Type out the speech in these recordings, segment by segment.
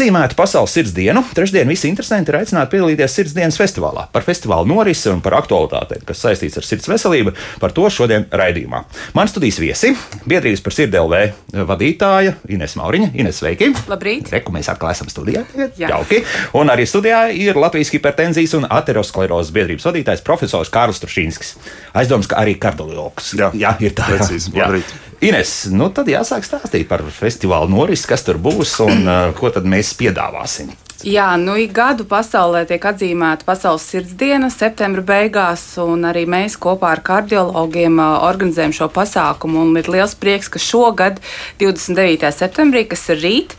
atzīmētu Pasaules sirds dienu, trešdien visi interesanti ir aicināti piedalīties sirds dienas festivālā. Par festivāla norisi un par aktualitātēm, kas saistīts ar sirds veselību, par to šodien raidījumā. Man studijas viesi - biedrības par sirdi LV vadītāja Ines Mauriņa. Ines, sveiki! Labrīt! Reku mēs atkal esam studijā. Jā. Jauki. Un arī studijā ir Latvijas hipertenzijas un aterosklerozes biedrības vadītājs profesors Kārls Trušīnskis. Aizdoms, ka arī kardiologs. Jā. Jā, ir tā. Precīzi. Jā. Ines, nu tad jāsāk stāstīt par festivālu norisi, kas tur būs un uh, ko tad mēs piedāvāsim. Jā, nu ik gadu pasaulē tiek atzīmēta Pasaules sirds diena septembra beigās, un arī mēs kopā ar kardiologiem organizējam šo pasākumu. Un ir liels prieks, ka šogad, 29. septembrī, kas ir rīt,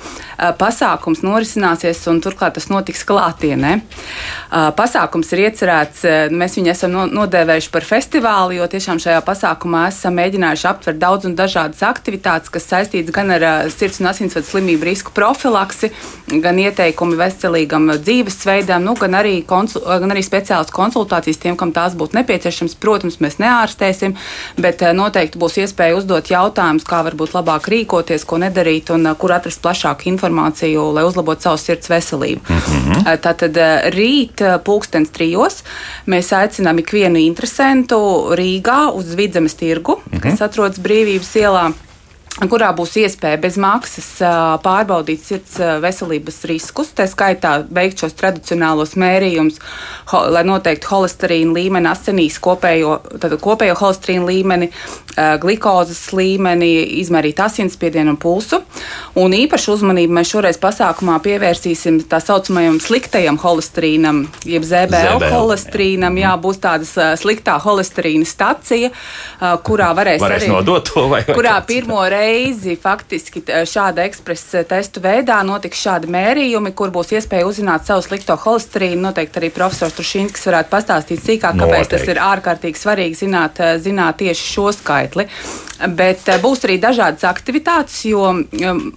pasākums norisināsies, un turklāt tas notiks klātienē. Pasākums ir iecerēts, mēs viņu esam no- nodēvējuši par festivālu, jo tiešām šajā pasākumā esam mēģinājuši aptvert daudz un dažādas aktivitātes, kas saistītas gan ar sirds un asinsvadu slimību risku profilaksi, gan ieteikumi veselīgam dzīvesveidam, nu, gan, arī konsul, gan arī speciālas konsultācijas tiem, kam tās būtu nepieciešams. Protams, mēs neārstēsim, bet eh, noteikti būs iespēja uzdot jautājumus, kā varbūt labāk rīkoties, ko nedarīt un eh, kur atrast plašāku informāciju, lai uzlabotu savu sirds veselību. Mm -hmm. Tātad eh, rīt, eh, pulkstens trijos, mēs aicinām ikvienu interesantu Rīgā uz Vidzemes tirgu, mm -hmm. kas atrodas Brīvības ielā kurā būs iespēja bez maksas pārbaudīt sirds veselības riskus, tā skaitā veikt šos tradicionālos mērījumus, lai noteiktu holesterīna līmeni asinīs, kopējo, kopējo holesterīna līmeni, ā, glikozes līmeni, izmērīt asinsspiedienu un pulsu. Un īpašu uzmanību mēs šoreiz pasākumā pievērsīsim tā saucamajam sliktajam holesterīnam, jeb ZBL, ZBL, holesterīnam. Jā, būs tādas ā, sliktā holesterīna stacija, kurā varēs, Varēs arī, nodot to vai vai kurā pirmo reizi faktiski t- šāda ekspresa testu veidā notiks šādi mērījumi, kur būs iespēja uzzināt savu slikto holesterīnu. Noteikti arī profesors Trušīnskis varētu pastāstīt sīkāk, kāpēc tas Noteikti. ir ārkārtīgi svarīgi zināt, eh, zināt tieši šo skaitli. Bet eh, būs arī dažādas aktivitātes, jo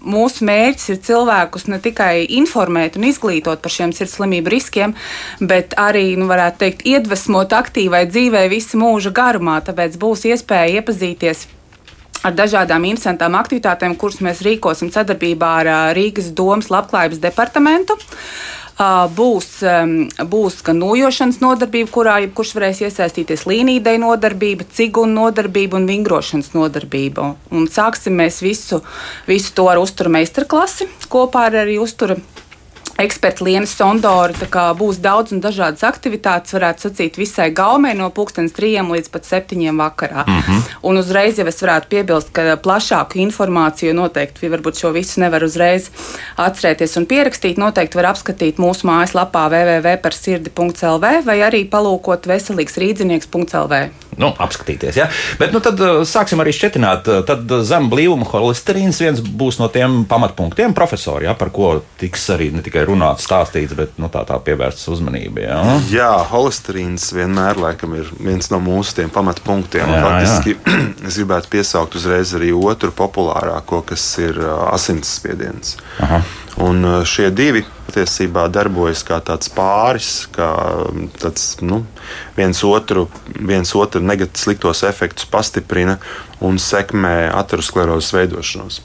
mūsu mērķis ir cilvēkus ne tikai informēt un izglītot par šiem sirds slimību riskiem, bet arī, nu, varētu teikt, iedvesmot aktīvai dzīvei visu mūža garumā. Tāpēc būs iespēja iepazīties ar dažādām interesantām aktivitātēm, kuras mēs rīkosim sadarbībā ar Rīgas domas labklājības departamentu. Būs, būs gan nojošanas nodarbība, kurā jebkurš varēs iesaistīties līnīdei nodarbība, cigunu nodarbība un vingrošanas nodarbība. Un sāksim mēs visu, visu to ar uzturu meistarklasi kopā ar arī uzturu eksperta. Tā kā būs daudz un dažādas aktivitātes, varētu sacīt, visai gaumē no pulkstenes trījiem līdz pat septiņiem vakarā. Mm -hmm. Un uzreiz jau es varētu piebilst, ka plašāku informāciju noteikti, varbūt šo visu nevar uzreiz atcerēties un pierakstīt. Noteikti var apskatīt mūsu mājaslapā www.parsirdi.lv vai arī palūkot veselīgsrīdzinieks.lv. Nu, apskatīties, ja? Bet nu, tad uh, sāksim arī šķietināt. uh, Tad uh, zem blīvuma holesterīns viens būs no tiem pamatpunktiem, profesori, ja, par ko tiks arī ne tikai runāts, stāstīts, bet nu, tā, tā pievērsts uzmanība. Ja? Jā, holesterīns vienmēr laikam, ir viens no mūsu tiem pamatpunktiem. Jā, Faktiski es gribētu piesaukt uzreiz arī otru populārāko, kas ir ā, asinsspiediens. Aha. Un ā, šie divi patiesībā darbojas kā tāds pāris, kā mm, tāds, nu, viens otru, viens otru negatīvos sliktos efektus pastiprina un sekmē aterosklerozes veidošanos.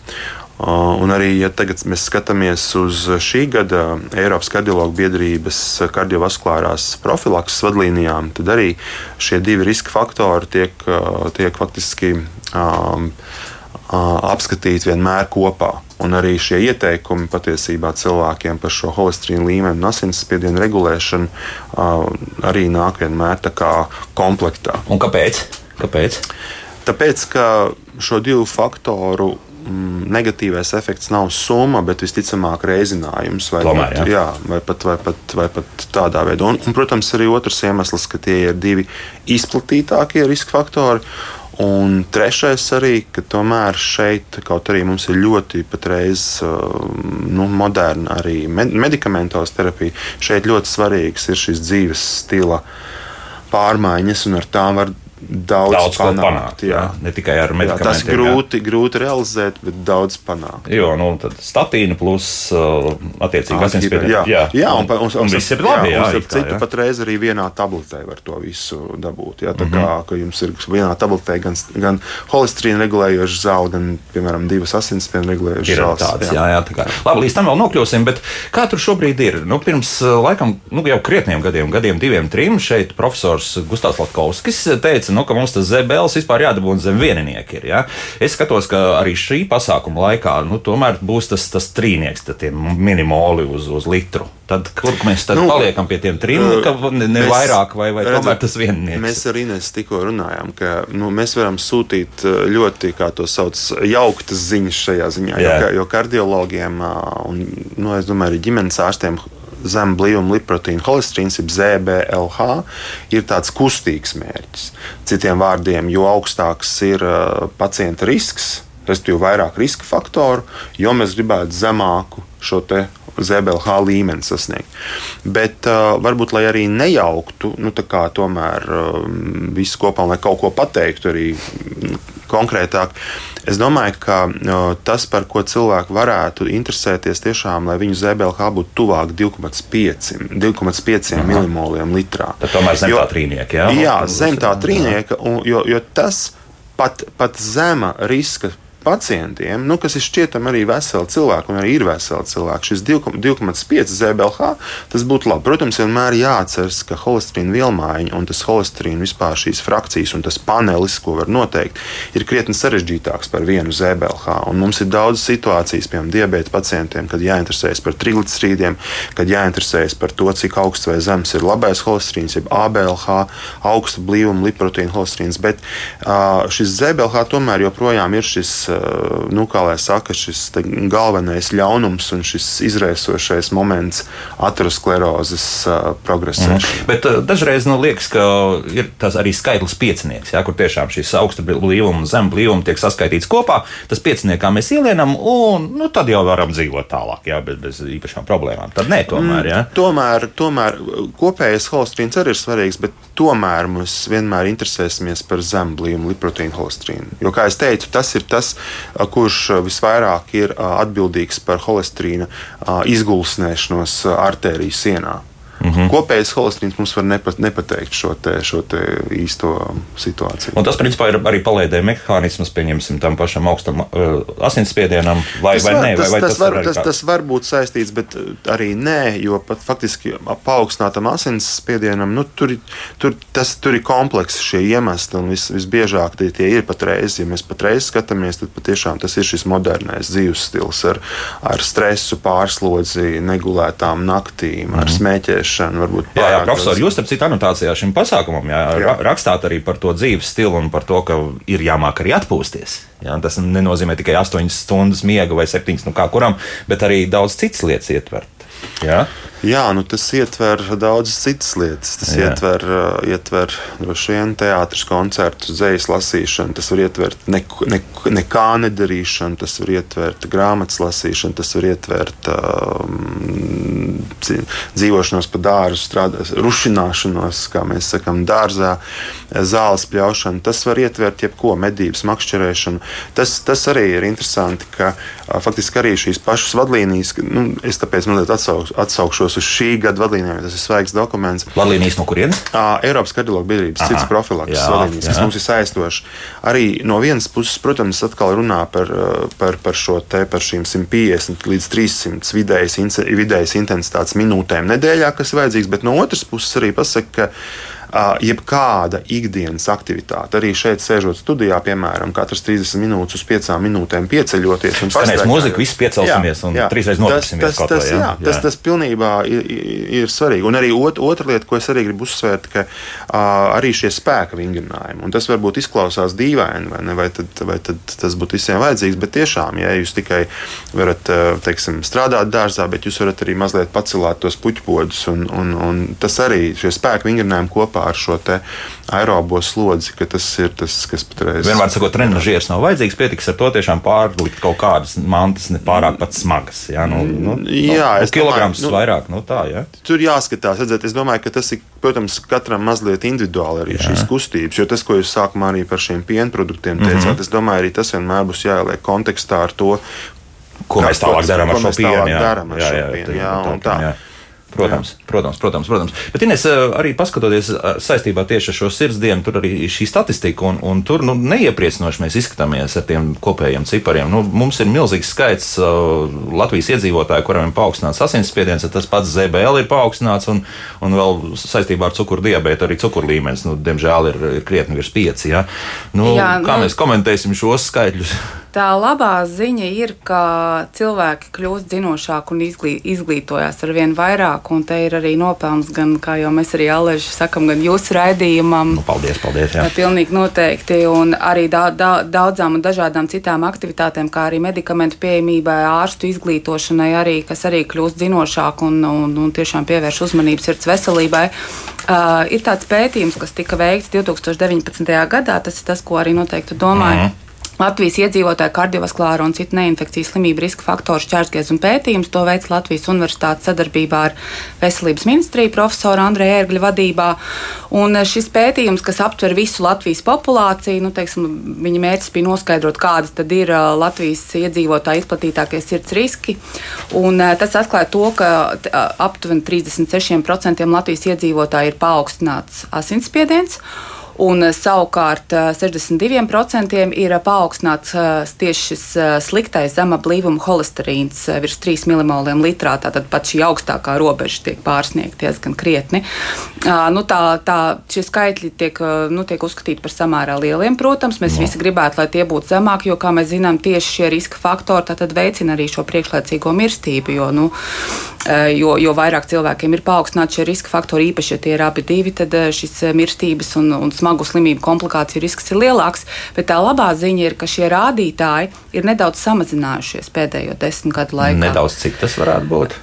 Uh, Un arī, ja tagad mēs skatāmies uz šī gada Eiropas kardiologu biedrības kardiovaskulārās profilakses vadlīnijām, tad arī šie divi riska faktori tiek, uh, tiek faktiski um, uh, apskatīti vienmēr kopā. Un arī šie ieteikumi patiesībā cilvēkiem par šo holesterīnu līmeni un asinsspiedienu regulēšanu uh, arī nāk vienmēr tā kā komplektā. Un kāpēc? kāpēc? Tāpēc, ka šo divu faktoru negatīvais efekts nav summa, bet visticamāk reizinājums. Vai, Tomēr, pat, jā. jā, vai, pat, vai, pat, vai pat tādā veidā. Un, un, protams, arī otrs iemesls, ka tie ir divi izplatītākie riska faktori. Un trešais arī, ka tomēr šeit, kaut arī mums ir ļoti patreiz uh, nu, moderna arī med medikamentos terapija, šeit ļoti svarīgs ir šis dzīves stila pārmaiņas, un ar tām var daudz, daudz panākt. panākt. Jā. Jā. Ne tikai ar Jā, medikamentiem. tas ir grūti, grūti realizēt, bet daudz panākt. Jo, nu, tad statīna plus uh, attiecīgi asinsspiediens. Jā, jā, jā, un, un, un, un viss ir labi. Jā, jā, kā, citu jā. patreiz arī vienā tabletē var to visu dabūt. Jā, tā Mhm. kā ka jums ir vienā tabletē gan, gan holesterīna regulējoša zāle, gan, piemēram, divas asinsspiediena regulējošas zāles. tāds, jā, jā, tā kā. Labi, līdz tam vēl nokļūsim, bet kā tur šobrīd ir? Nu, pirms uh, laikam, nu, jau krietniem gadiem, gadiem, diviem, trim, šeit profesors Gustavs Latkovskis teica, nu, ka mums tas zebels vispār jādabūna zem vieninieki. Ir, ja? Es skatos, ka arī šī pasākuma laikā, nu, tomēr būs tas, tas trīnieks, tie minimoli uz, uz litru. Tad, kur mēs tad nu, paliekam pie tiem trim, ka ne, Mēs- vairāk vai, vai tomēr tas viennieks? Mēs ar Inês tikko runājām, ka nu, mēs varam sūtīt uh, ļoti, kā to sauc, jauktas ziņas šajā ziņā. Jo, Jā. ka- jo kardiologiem uh, un, nu, es domāju, arī ģimenes ārstiem. Zem blīvuma lipoproteīna holesterīns, jeb ZBLH, ir tāds kustīgs mērķis. Citiem vārdiem, jo augstāks ir uh, pacienta risks, respektīvi vairāk riska faktoru, jo mēs gribētu zemāku šo ZBLH līmeni sasniegt. Bet uh, varbūt, lai arī nejauktu, nu, tomēr um, visu kopā, lai kaut ko pateiktu arī konkrētāk, es domāju, ka tas, par ko cilvēki varētu interesēties, tiešām, lai viņu ZBLH būtu tuvāk 2,5 2,5 milimoliem litrā. Tad tomēr zem tā trīnieka, jā? Jā, zem tā trīnieka, jo, jo tas pat, pat zema riska pacientiem, nu, kas ir šķietami arī veseli cilvēki, un arī ir veseli cilvēki, šis 2,5 ZBLH, tas būtu labi. Protams, vienmēr jāatceras, ka holesterīna vielmaiņa un tas holesterīna vispār šīs frakcijas un tas panelis, ko var noteikt, ir krietni sarežģītāks par vienu ZBLH. Un mums ir daudz situācijas, piemēram, diabēta pacientiem, kad jāinteresējas par triglicerīdiem, kad jāinteresējas par to, cik augsts vai zems ir labais holesterīns, jeb ABLH, augsta blīvuma lipoproteīna holesterīns. Bet uh, šis ZBLH tomēr joprojām ir šis, nu, kā lai saka, šis galvenais ļaunums un šis izraisošais moments aterosklerozes uh, progresēšanā. Bet uh, dažreiz nu, liekas, ka ir tas arī skaitlis piecinieks, ja, kur tiešām šīs augsta blīvuma un zem blīvuma tiek saskaitīts kopā. Tas pieciniekā mēs ielienam, un nu, tad jau varam dzīvot tālāk, ja, bez, bez īpašām problēmām. Tad nē, tomēr. Ja. Tomēr, tomēr kopējais holesterīns arī ir svarīgs, bet tomēr mums vienmēr interesēsimies par zemblījumu lipoproteīnu holesterīnu. Jo, kā jau teicu, tas ir tas, kurš visvairāk ir atbildīgs par holesterīna izgulsnēšanos a, artēriju sienā. Mm -hmm. Kopējais holesterīns mums var nepat, nepateikt šo, te, šo te īsto situāciju. Un tas, principā, ir arī palaidē mehānisms, pieņemsim, tam pašam augstam uh, asinsspiedienam, vai, Tas vai var, nē, vai, tas, vai tas, tas, var, var tas, kā- tas var būt saistīts, bet uh, arī nē, jo pat faktiski paaugstinātam asinsspiedienam nu, tur, tur, tas, tur ir komplekss šie iemesli. un Vis, visbiežāk tie, tie ir patreiz. Ja mēs patreiz skatāmies, tad patiešām tas ir šis modernais dzīves stils ar, ar stresu, pārslodzi, negulētām naktīm, ar smēķēšanu. Varbūt Jā, jā profesor, jūs starp citu anotācijā šim pasākumam Jā. jā. rakstāt arī par to dzīves stilu un par to, ka ir jāmāk arī atpūsties. Jā, tas nenozīmē tikai 8 stundas miega vai 7, nu kā kuram, bet arī daudz citas lietas ietvert. Jā? Jā, nu tas ietver daudzas citas lietas. Tas Jā. ietver, uh, ietver droši vien teātris, koncertus, dzīslu lasīšanu, tas var ietvert neko, neko, nekā nedarīšanu, tas var ietvert grāmatas lasīšanu, tas var ietvert um, dzīvošanos pa dārzu, strādā- rušināšanos, kā mēs sakām, dārzā, zāles pļaušanu. Tas var ietvert jebko, medības, makšķerēšanu. Tas, tas arī ir interesanti, ka uh, faktiski arī šīs pašas vadlīnijas, nu, es tāpēc mazliet atsauk, atsaukšos uz šī gada vadlīnijām, tas ir svaigs dokuments. Vadlīnijas no kurienes? Eiropas kardiologu biedrības Aha, cits profilakses jā, vadlīnijas, kas mums ir saistošas. Arī no vienas puses, protams, atkal runā par, par, par šo te, par šīm 150 līdz 300 vidējas, vidējas intensitātes minūtēm nedēļā, kas ir vajadzīgs, bet no otras puses arī pasaka, ka jebkāda ikdienas aktivitāte, arī šeit sēžot studijā, piemēram, katras 30 minūtes uz 5 minūtēm pieceļoties Skanēs mūzika, visi piecelsimies un trīsreiz nopirksimies tas, tas, jā? jā, tas, Jā. tas pilnībā ir, ir- svarīgi. Un arī ot, otra lieta, ko es arī gribu uzsvērt, ka uh, arī šie spēka vingrinājumi, un tas varbūt izklausās dīvaini, vai, ne, vai, tad, vai tad tas būtu visiem vajadzīgs, bet tiešām, ja jūs tikai varat teiksim, strādāt dārzā, bet jūs varat arī mazliet pacelāt tos puķpodus, un, un, un tas arī šie spēka vingrinājumi kopā kopā ar šo aerobo slodzi, ka tas ir tas, kas patreiz. Vienmēr sakot, trenižieris nav vajadzīgs, pietiks ar to tiešām pārlikt kaut kādas mantas, ne pārāk pat smagas. Jā, nu, nu, jā nu, kilograms domāju, nu, vairāk, nu tā, jā. Tur jāskatās, redzēt, es domāju, ka tas ir, protams, katram mazliet individuāli arī jā. šīs kustības, jo tas, ko jūs sākumā arī par šiem pienproduktiem teicāt, mm -hmm. es domāju, arī tas vienmēr būs jāieliek kontekstā ar to, ko mēs tālāk darām ar šo pienu. Jā, jā, jā, jā, jā, jā, un tā. Jā. Protams, protams, protams, protams. Bet, Ines, eh, arī paskatoties eh, saistībā tieši ar šo sirdsdienu, tur arī šī statistika, un, un tur nu, neiepriecinoši mēs izskatāmies ar tiem kopējiem cipariem. Nu, mums ir milzīgs skaits uh, Latvijas iedzīvotāju, kuriem ir paaugstināts asinsspiediens, tas pats ZBL ir paaugstināts, un, un vēl saistībā ar cukuru diabētu arī cukuru līmenis, nu, diemžēl, ir, ir krietni virs 5. Ja? Nu, Jā, kā nu... mēs komentēsim šos skaitļus? Tā labā ziņa ir, ka cilvēki kļūst zinošāki un izglī, izglītojas ar vien vairāk, un te ir arī nopelns gan, kā jau mēs arī Aleži sakam, gan jūsu raidījumam. Nu, paldies, paldies. Jā. Pilnīgi noteikti, un arī da, da, daudzām un dažādām citām aktivitātēm, kā arī medikamentu pieejamībai, ārstu izglītošanai, arī, kas arī kļūst zinošāk un, un, un tiešām pievērš uzmanību sirds veselībai. Uh, ir tāds pētījums, kas tika veikts 2019. gadā, tas ir tas, ko arī noteikti domāju. Mm. Latvijas iedzīvotāju kardiovaskulāro un citu neinfekciju slimību riska faktoru šķērsgriez un pētījums. To veids Latvijas Universitātes sadarbībā ar Veselības ministriju profesoru Andreju Ērgļu vadībā. Un šis pētījums, kas aptver visu Latvijas populāciju, nu, teiksim, viņa mērķis bija noskaidrot, kādas tad ir Latvijas iedzīvotāju izplatītākie sirds riski. Un, tas atklāja to, ka aptuveni 36% Latvijas iedzīvotāju ir paaugstināts asinsspiediens un eh, savukārt 62% eh, ir paaugstināts eh, tieši šis sliktais zema blīvuma holesterīns virs 3 mmol litrā. Tātad pat šī augstākā robeža tiek pārsniegta diezgan krietni. Nu, tā, tā, šie skaitļi tiek, nu, tiek uzskatīti par samērā lieliem. Protams, mēs no. visi gribētu, lai tie būtu zemāki, jo, kā mēs zinām, tieši šie riska faktori veicina arī šo priekšlaicīgo mirstību. Jo, nu, jo, jo vairāk cilvēkiem ir paaugstināti šie riska faktori, īpaši, ja tie ir abi divi, tad šis mirstības un, un smagu slimību komplikāciju risks ir lielāks, bet tā labā ziņa ir, ka šie rādītāji ir nedaudz samazinājušies pēdējo desmit gadu laikā. Nedaudz cik tas varētu būt?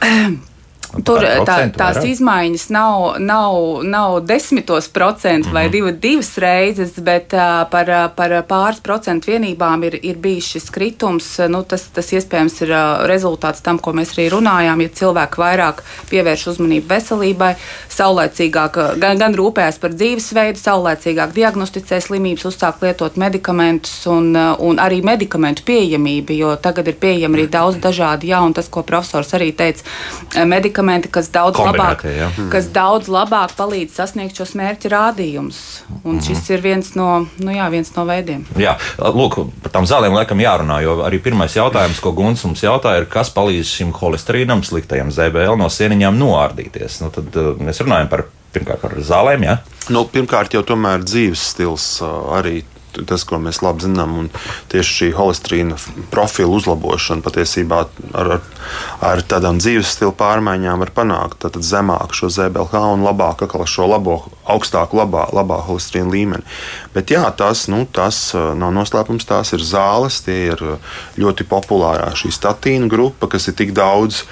Tur tā, tās vairāk? izmaiņas nav, nav, nav desmitos procentu vai mm -hmm. divu, divas reizes, bet uh, par, par pāris procentu vienībām ir, ir bijis šis kritums. Nu, tas, tas iespējams ir uh, rezultāts tam, ko mēs arī runājām. Ja cilvēki vairāk pievērš uzmanību veselībai, saulēcīgāk gan, gan rūpējas par dzīvesveidu, saulēcīgāk diagnosticē slimības, uzsāk lietot medikamentus un, un arī medikamentu pieejamību, jo tagad ir pieejami arī daudz dažādi jauni, tas, ko profesors arī teica, medikamenti medikamenti, kas daudz, labāk, jā. kas daudz labāk palīdz sasniegt šos mērķu rādījumus. Un šis ir viens no, nu jā, viens no veidiem. Jā, lūk, par tām zālēm laikam jārunā, jo arī pirmais jautājums, ko Guns mums jautāja, ir, kas palīdz šim holesterīnam, sliktajam ZBL no sieniņām noārdīties. Nu, tad uh, mēs runājam par pirmkārt par zālēm. Ja? Nu, pirmkārt, jau tomēr dzīves stils uh, arī tas, ko mēs labi zinām, un tieši šī holesterīna profila uzlabošana patiesībā ar, ar, ar tādām dzīves stila pārmaiņām var panākt zemāku šo ZBLH un labāku šo labo, augstāku labā, labā holesterīna līmeni. Bet jā, tas, nu, tas uh, nav noslēpums, tās ir zāles, tie ir uh, ļoti populārā šī statīna grupa, kas ir tik daudz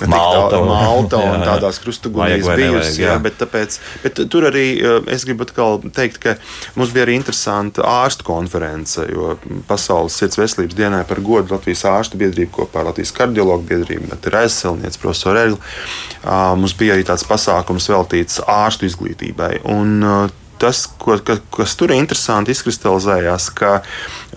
Malta, tā, Malta un tādās krustagunīs bijusi. Jā, bet, tāpēc, bet tur arī uh, es gribu teikt, ka mums bija arī interesanta ārstu konference, jo Pasaules sirds veselības dienai par godu Latvijas ārstu biedrību kopā ar Latvijas kardiologu biedrību, bet ir aizselniec profesor Erli. Uh, mums bija arī tāds pasākums veltīts ārstu izglītībai. Un, tas, ko, ka, kas tur interesanti izkristalizējās, ka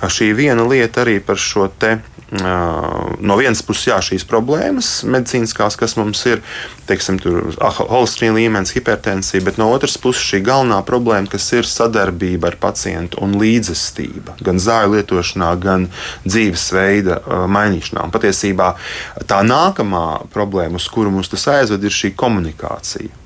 šī viena lieta arī par šo te. No vienas puses, jā, šīs problēmas medicīniskās, kas mums ir, teiksim, holesterīna līmenis, hipertensija, bet no otras puses šī galvenā problēma, kas ir sadarbība ar pacientu un līdzestība gan zāļu lietošanā, gan dzīvesveida mainīšanā. Un patiesībā tā nākamā problēma, uz kuru mums tas aizved, ir šī komunikācija.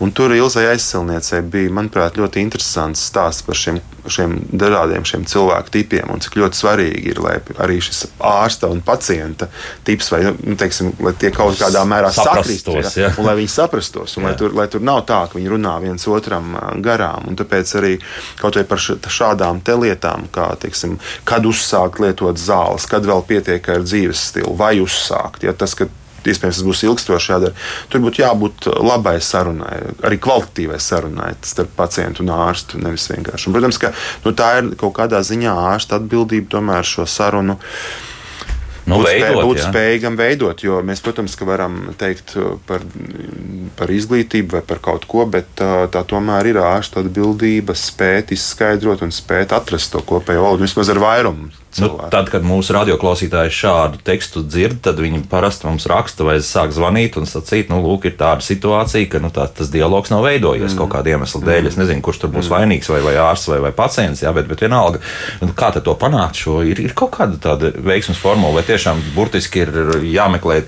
Un tur Ilzai aizsilniecei bija, manuprāt, ļoti interesants stāsts par šiem, šiem dažādiem šiem cilvēku tipiem un cik ļoti svarīgi ir, lai arī šis ārsta un pacienta tips, vai, nu, teiksim, lai tie kaut kādā mērā saprastos, ja, un lai viņi saprastos, un jā. lai tur, lai tur nav tā, ka viņi runā viens otram garām. Un tāpēc arī kaut vai par šādām te lietām, kā, teiksim, kad uzsākt lietot zāles, kad vēl pietiek ar dzīves stilu, vai uzsākt. Ja, tas, ka iespējams tas būs ilgstoši jādara. Tur būtu jābūt labai sarunai, arī kvalitatīvai sarunai starp pacientu un ārstu. Nevis vienkārši. Un, protams, ka nu, tā ir kaut kādā ziņā ārsta atbildība tomēr šo sarunu nu, būt, veidot, spēj, būt spējīgam veidot. Jo mēs, protams, ka varam teikt par, par izglītību vai par kaut ko, bet tā, tā tomēr ir ārsta atbildība spēt izskaidrot un spēt atrast to kopējo valodu vismaz ar vairumu. Nu, tad, kad mūsu radioklausītāji šādu tekstu dzird, tad viņi parasti mums raksta vai sāk zvanīt un sacīt, nu, lūk, ir tāda situācija, ka nu, tā, tas dialogs nav veidojies mm. kaut kāda iemesla dēļ. Es nezinu, kurš tur būs mm. vainīgs, vai, vai ārsts vai, vai pacients, jā, bet, bet vienalga, nu, kā to panākt, šo ir, ir kaut kāda tāda veiksmes formula, vai tiešām burtiski ir jāmeklē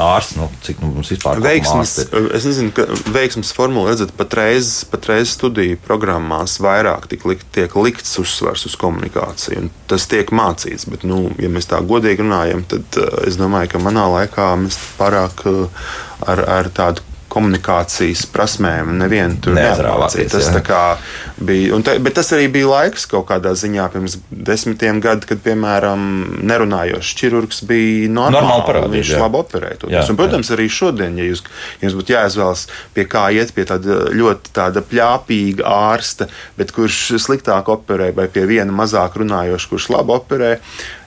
ārsts, nu, cik nu, mums vispār veiksmes, es nezinu, ka veiksmes formula, redzat, patreiz, patreiz studiju programmās vairāk tik likt, tiek likts uzsvars uz komunikāciju. Tas tiek mācīts. Bet, nu, ja mēs tā godīgi runājam, tad uh, es domāju, ka manā laikā mēs pārāk uh, ar, ar tādu komunikācijas prasmēm nevienu tur neapmācīja. Tas bija. Te, bet tas arī bija laiks kaut kādā ziņā pirms desmitiem gadiem, kad, piemēram, nerunājošs ķirurgs bija normāli parādīt. Viņš jā. labi operēja to. Un, protams, jā. arī šodien, ja jūs, jums būtu jāizvēlas, pie kā iet pie tāda ļoti tāda pļāpīga ārsta, bet kurš sliktāk operē, vai pie viena mazāk runājoša, kurš labi operē,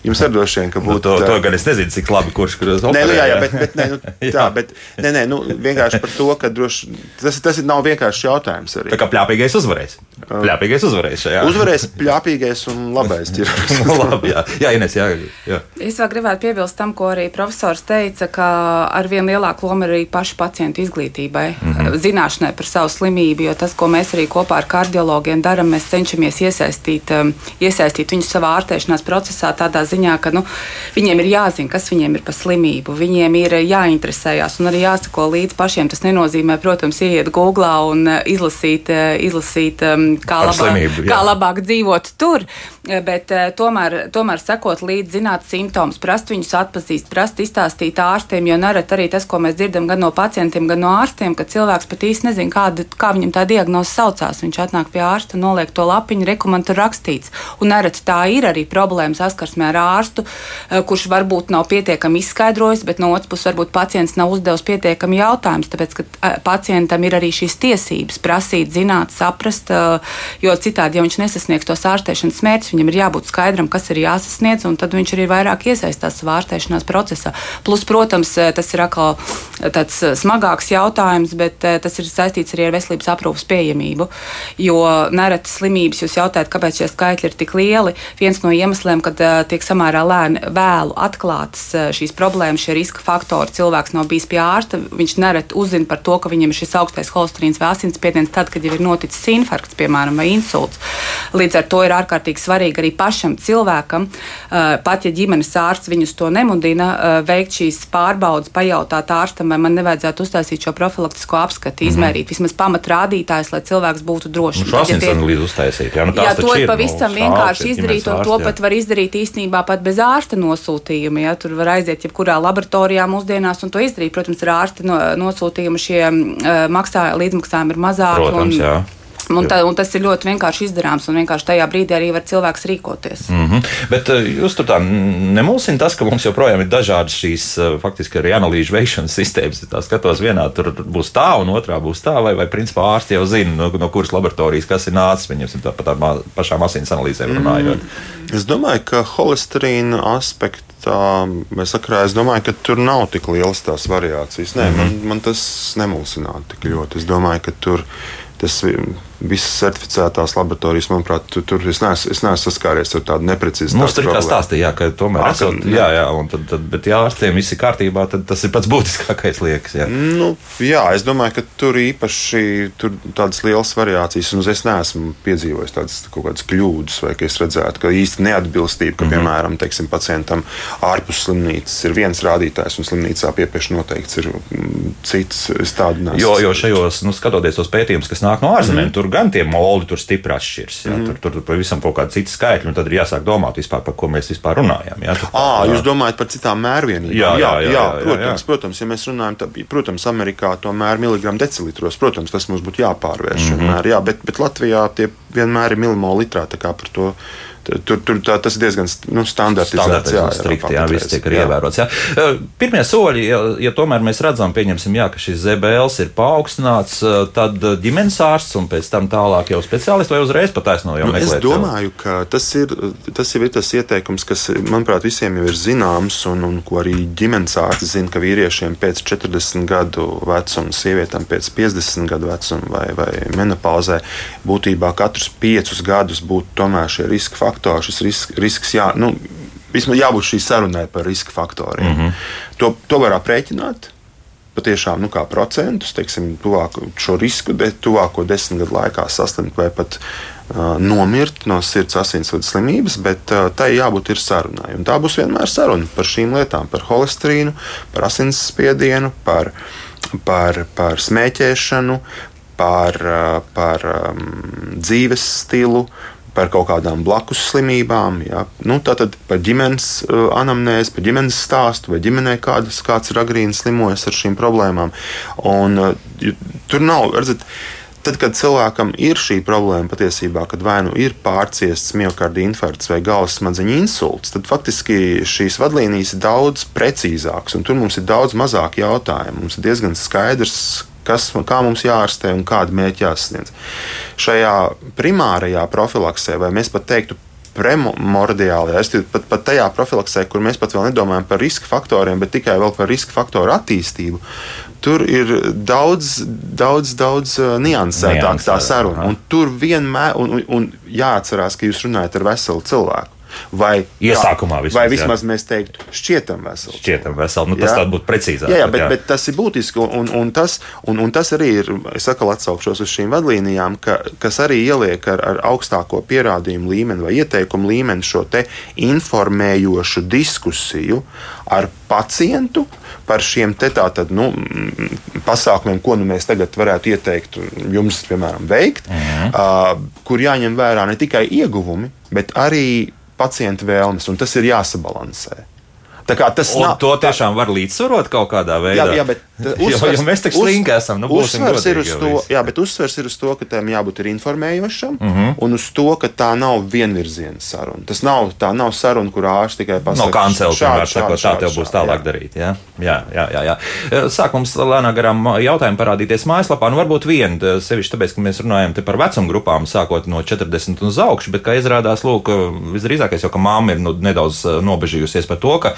Jums ir droši vien, ka būtu. Nu, to, to gan es nezinu, cik labi kurš kur uz operē. Nē, nu, jā, jā, bet, bet, nē, nu, tā, bet, nē, nē, nu, vienkārši par to, ka droši, tas, tas nav vienkārši jautājums. Arī. Tā kā pļāpīgais uzvarēs. Pļāpīgais uzvarēs šajā. Uzvarēs pļāpīgais un labais ķirurgs. nu, labi, jā, jā, Ines, jā, jā. Es vēl gribētu piebilst tam, ko arī profesors teica, ka ar vien lielāku lomu ir arī pašu pacientu izglītībai, mm -hmm. zināšanai par savu slimību, jo tas, ko mēs arī kopā ar kardiologiem darām, mēs cenšamies iesaistīt, um, iesaistīt viņus savā ārstēšanās procesā tādā ziņā, ka nu, viņiem ir jāzina, kas viņiem ir pa slimību, viņiem ir jāinteresējas un arī jāsako līdzi pašiem. Tas nenozīmē, protams, ieiet Google un uh, izlasīt, uh, izlasīt um, kā, labā, slimību, kā labāk dzīvot tur, bet uh, tomēr, tomēr sekot līdzi, zināt simptomus, prast viņus atpazīst, prast izstāstīt ārstiem, jo nereti arī tas, ko mēs dzirdam gan no pacientiem, gan no ārstiem, ka cilvēks pat īsti nezina, kāda, kā viņam tā diagnoze saucās. Viņš atnāk pie ārsta, noliek to lapiņu, rekomendāciju rakstīts. Un nereti tā ir arī problēma saskarsmē ar ārstu, kurš varbūt nav pietiekami izskaidrojis, bet no otras puses varbūt pacients nav uzdevis pietiekami jautājumus, tāpēc ka pacientam ir arī šīs tiesības prasīt, zināt, saprast, jo citādi, ja viņš nesasniegs tos ārstēšanas mērķus, viņam ir jābūt skaidram, kas ir jāsasniedz, un tad viņš arī vairāk iesaistās savā ārstēšanās procesā. Plus, protams, tas ir atkal tāds smagāks jautājums, bet tas ir saistīts arī ar veselības aprūpas pieejamību, jo nereti slimības jūs jautājat, kāpēc šie skaitļi ir tik lieli. Viens no iemesliem, kad tiek samērā lēni vēlu atklātas šīs problēmas, šie riska faktori, cilvēks nav bijis pie ārsta, viņš nereti uzzina par to, ka viņam ir šis augstais holesterīns vai asinsspiediens tad, kad jau ir noticis infarkts, piemēram, vai insults. Līdz ar to ir ārkārtīgi svarīgi arī pašam cilvēkam, pat ja ģimenes ārsts viņus to nemudina, veikt šīs pārbaudas, pajautāt ārstam, vai man nevajadzētu uztaisīt šo profilaktisko apskati, Mhm. izmērīt vismaz pamatrādītājus, lai cilvēks būtu drošs. Nu, šo asinsanalīzi uztaisīt. Jā, nu, Jā, to ir pavisam nu, vienkārši izdarīt, un to pat var izdarīt īstenībā pat bez ārsta nosūtījuma. Ja? Tur var aiziet jebkurā laboratorijā mūsdienās un to izdarīt. Protams, ar ārsta no, nosūtījumu šie uh, maksā, līdzmaksājumi ir mazāki. Protams, un, jā. Un, tā, un tas ir ļoti vienkārši izdarāms, un vienkārši tajā brīdī arī var cilvēks rīkoties. Mm -hmm. Bet uh, jūs tur tā nemulsina tas, ka mums joprojām ir dažādas šīs uh, faktiski arī analīžu veikšanas sistēmas. Tā skatos, vienā tur būs tā, un otrā būs tā, vai, vai principā ārsti jau zina, no, no kuras laboratorijas kas ir nācis. Viņiem tā par tādām pašām asins analīzēm runājot. Mm. Es domāju, ka holesterīna aspekts tā sakarā es domāju, ka tur nav tik lielas tās variācijas. Nē, mm -hmm. man, man tas nemulsinātu tik ļoti. Es domāju, ka tur tas visas certificētās laboratorijas, manuprāt, tur, tur es, neesmu, es neesmu saskāries ar tādu neprecizitāti. Mums tur tā stāstīja, ka tomēr Ak, esot, jā. jā, tad, tad, bet ja ārstiem viss ir kārtībā, tad tas ir pats būtiskākais liekas. Jā. Nu, jā, es domāju, ka tur īpaši tur tādas lielas variācijas, un es neesmu piedzīvojis tādas kaut kādas kļūdas, vai ka es redzētu, ka īsti neatbilstība, ka, mm -hmm. piemēram, teiksim, pacientam ārpus slimnīcas ir viens rādītājs, un slimnīcā piepieši noteikts ir mm, cits. Jo, jo šajos, nu, skatoties tos pētījumus, kas nāk no ārzemēm, mm -hmm. tur gan tie moldi tur stipri atšķiras. Mm -hmm. Tur, tur, tur pavisam kaut kāda cita skaitļa, un tad ir jāsāk domāt, vispār, par ko mēs vispār runājam. Jā, tur, À, jūs domājat par citām mērvienībām? Jā, jā, jā, jā, jā, protams, jā. protams, ja mēs runājam, tad, protams, Amerikā to mēr miligramu decilitros, protams, tas mums būtu jāpārvērš. Mm -hmm. mēr, jā, bet, bet Latvijā tie vienmēr ir milimolitrā. Par to Tur, tur tā, tas ir diezgan nu, standartizēts. Jā, strikti, jā, viss tiek arī ievērots. Jā. Pirmie soļi, ja, ja tomēr mēs redzam, pieņemsim, jā, ka šis ZBLs ir paaugstināts, tad ģimenes ārsts un pēc tam tālāk jau speciālists vai uzreiz pataisno jau nu, meklēt? Es domāju, ka tas ir, tas ir tas ieteikums, kas, manuprāt, visiem jau ir zināms un, un ko arī ģimenes ārsts zina, ka vīriešiem pēc 40 gadu vecuma, sievietēm pēc 50 gadu vecuma vai, vai menopauzē būtībā katrus piecus gadus būtu tomēr šie riska faktori faktori, šis risks, risks jā, nu, vismaz jābūt šī sarunai par riska faktoriem. Mm -hmm. to, to var aprēķināt. Patiešām, nu, kā procentus, teiksim, tuvāko, šo risku de, tuvāko desmit gadu laikā saslimt vai pat uh, nomirt no sirds asinsvadu slimības, bet uh, tai jābūt ir sarunai. Un tā būs vienmēr saruna par šīm lietām, par holesterīnu, par asinsspiedienu, par, par, par smēķēšanu, par, uh, par um, dzīves stilu, par kaut kādām blakus slimībām, ja? nu, tātad par ģimenes uh, anamnēzi, par ģimenes stāstu, vai ģimenē kādas, kāds ir agrīni slimojis ar šīm problēmām. Un, uh, tur nav, redzat, Tad, kad cilvēkam ir šī problēma patiesībā, kad vai nu ir pārciests miocarda infarkts vai galvas smadzeņu insults, tad faktiski šīs vadlīnijas ir daudz precīzākas un tur mums ir daudz mazāk jautājumu. Mums ir diezgan skaidrs, kas, kā mums jārastē un kāda mērķa jāsasniedz. Šajā primārajā profilaksē, vai mēs pat teiktu, premordiālajā, es pat, pat tajā profilaksē, kur mēs pat vēl nedomājam par riska faktoriem, bet tikai par riska faktoru attīstību, tur ir daudz, daudz, daudz uh, niansētāk tā saruna. Un tur vienmēr, un, un, un jāatcerās, ka jūs runājat ar veselu cilvēku. Vai, Iesākumā vismaz, vai vismaz jā. mēs teiktu, šķietam veseli. Šķietam veseli. Nu, tas jā? būtu precīzāk. Jā, jā, bet, jā. bet tas ir būtiski. Un, un, tas, un, un tas arī ir, es atkal atsaukšos uz šīm vadlīnijām, ka, kas arī ieliek ar, ar augstāko pierādījumu līmeni vai ieteikumu līmeni šo informējošu diskusiju ar pacientu par šiem te tātad, nu, pasākumiem, ko nu mēs tagad varētu ieteikt jums, piemēram, veikt, mm -hmm. uh, kur jāņem vērā ne tikai ieguvumi, bet arī pacienta vēlmes, un tas ir jāsabalansē. Tas nav, to tiešām tā, var līdzsvarot kaut kādā veidā. Jā, jā bet uzsvers, jo, jo mēs tik slinki esam. Nu, uzsvers, ir uz to, jā, bet uzsvers ir uz to, ka tam jābūt informējošam uh mhm. -huh. un uz to, ka tā nav vienvirziena saruna. Tas nav, tā nav saruna, kur ārsts tikai pasakā, no kancela vienmēr saka, tā tev būs tālāk jā. darīt. Jā? Jā, jā, jā, jā. Sāk mums lēnām garām jautājumi parādīties mājaslapā. Nu, varbūt viena, sevišķi tāpēc, ka mēs runājam par vecuma grupām, sākot no 40 uz augšu, bet kā izrādās, lūk, visdrīzākais jau, ka māma ir nu, nedaudz nobežījusies par to, ka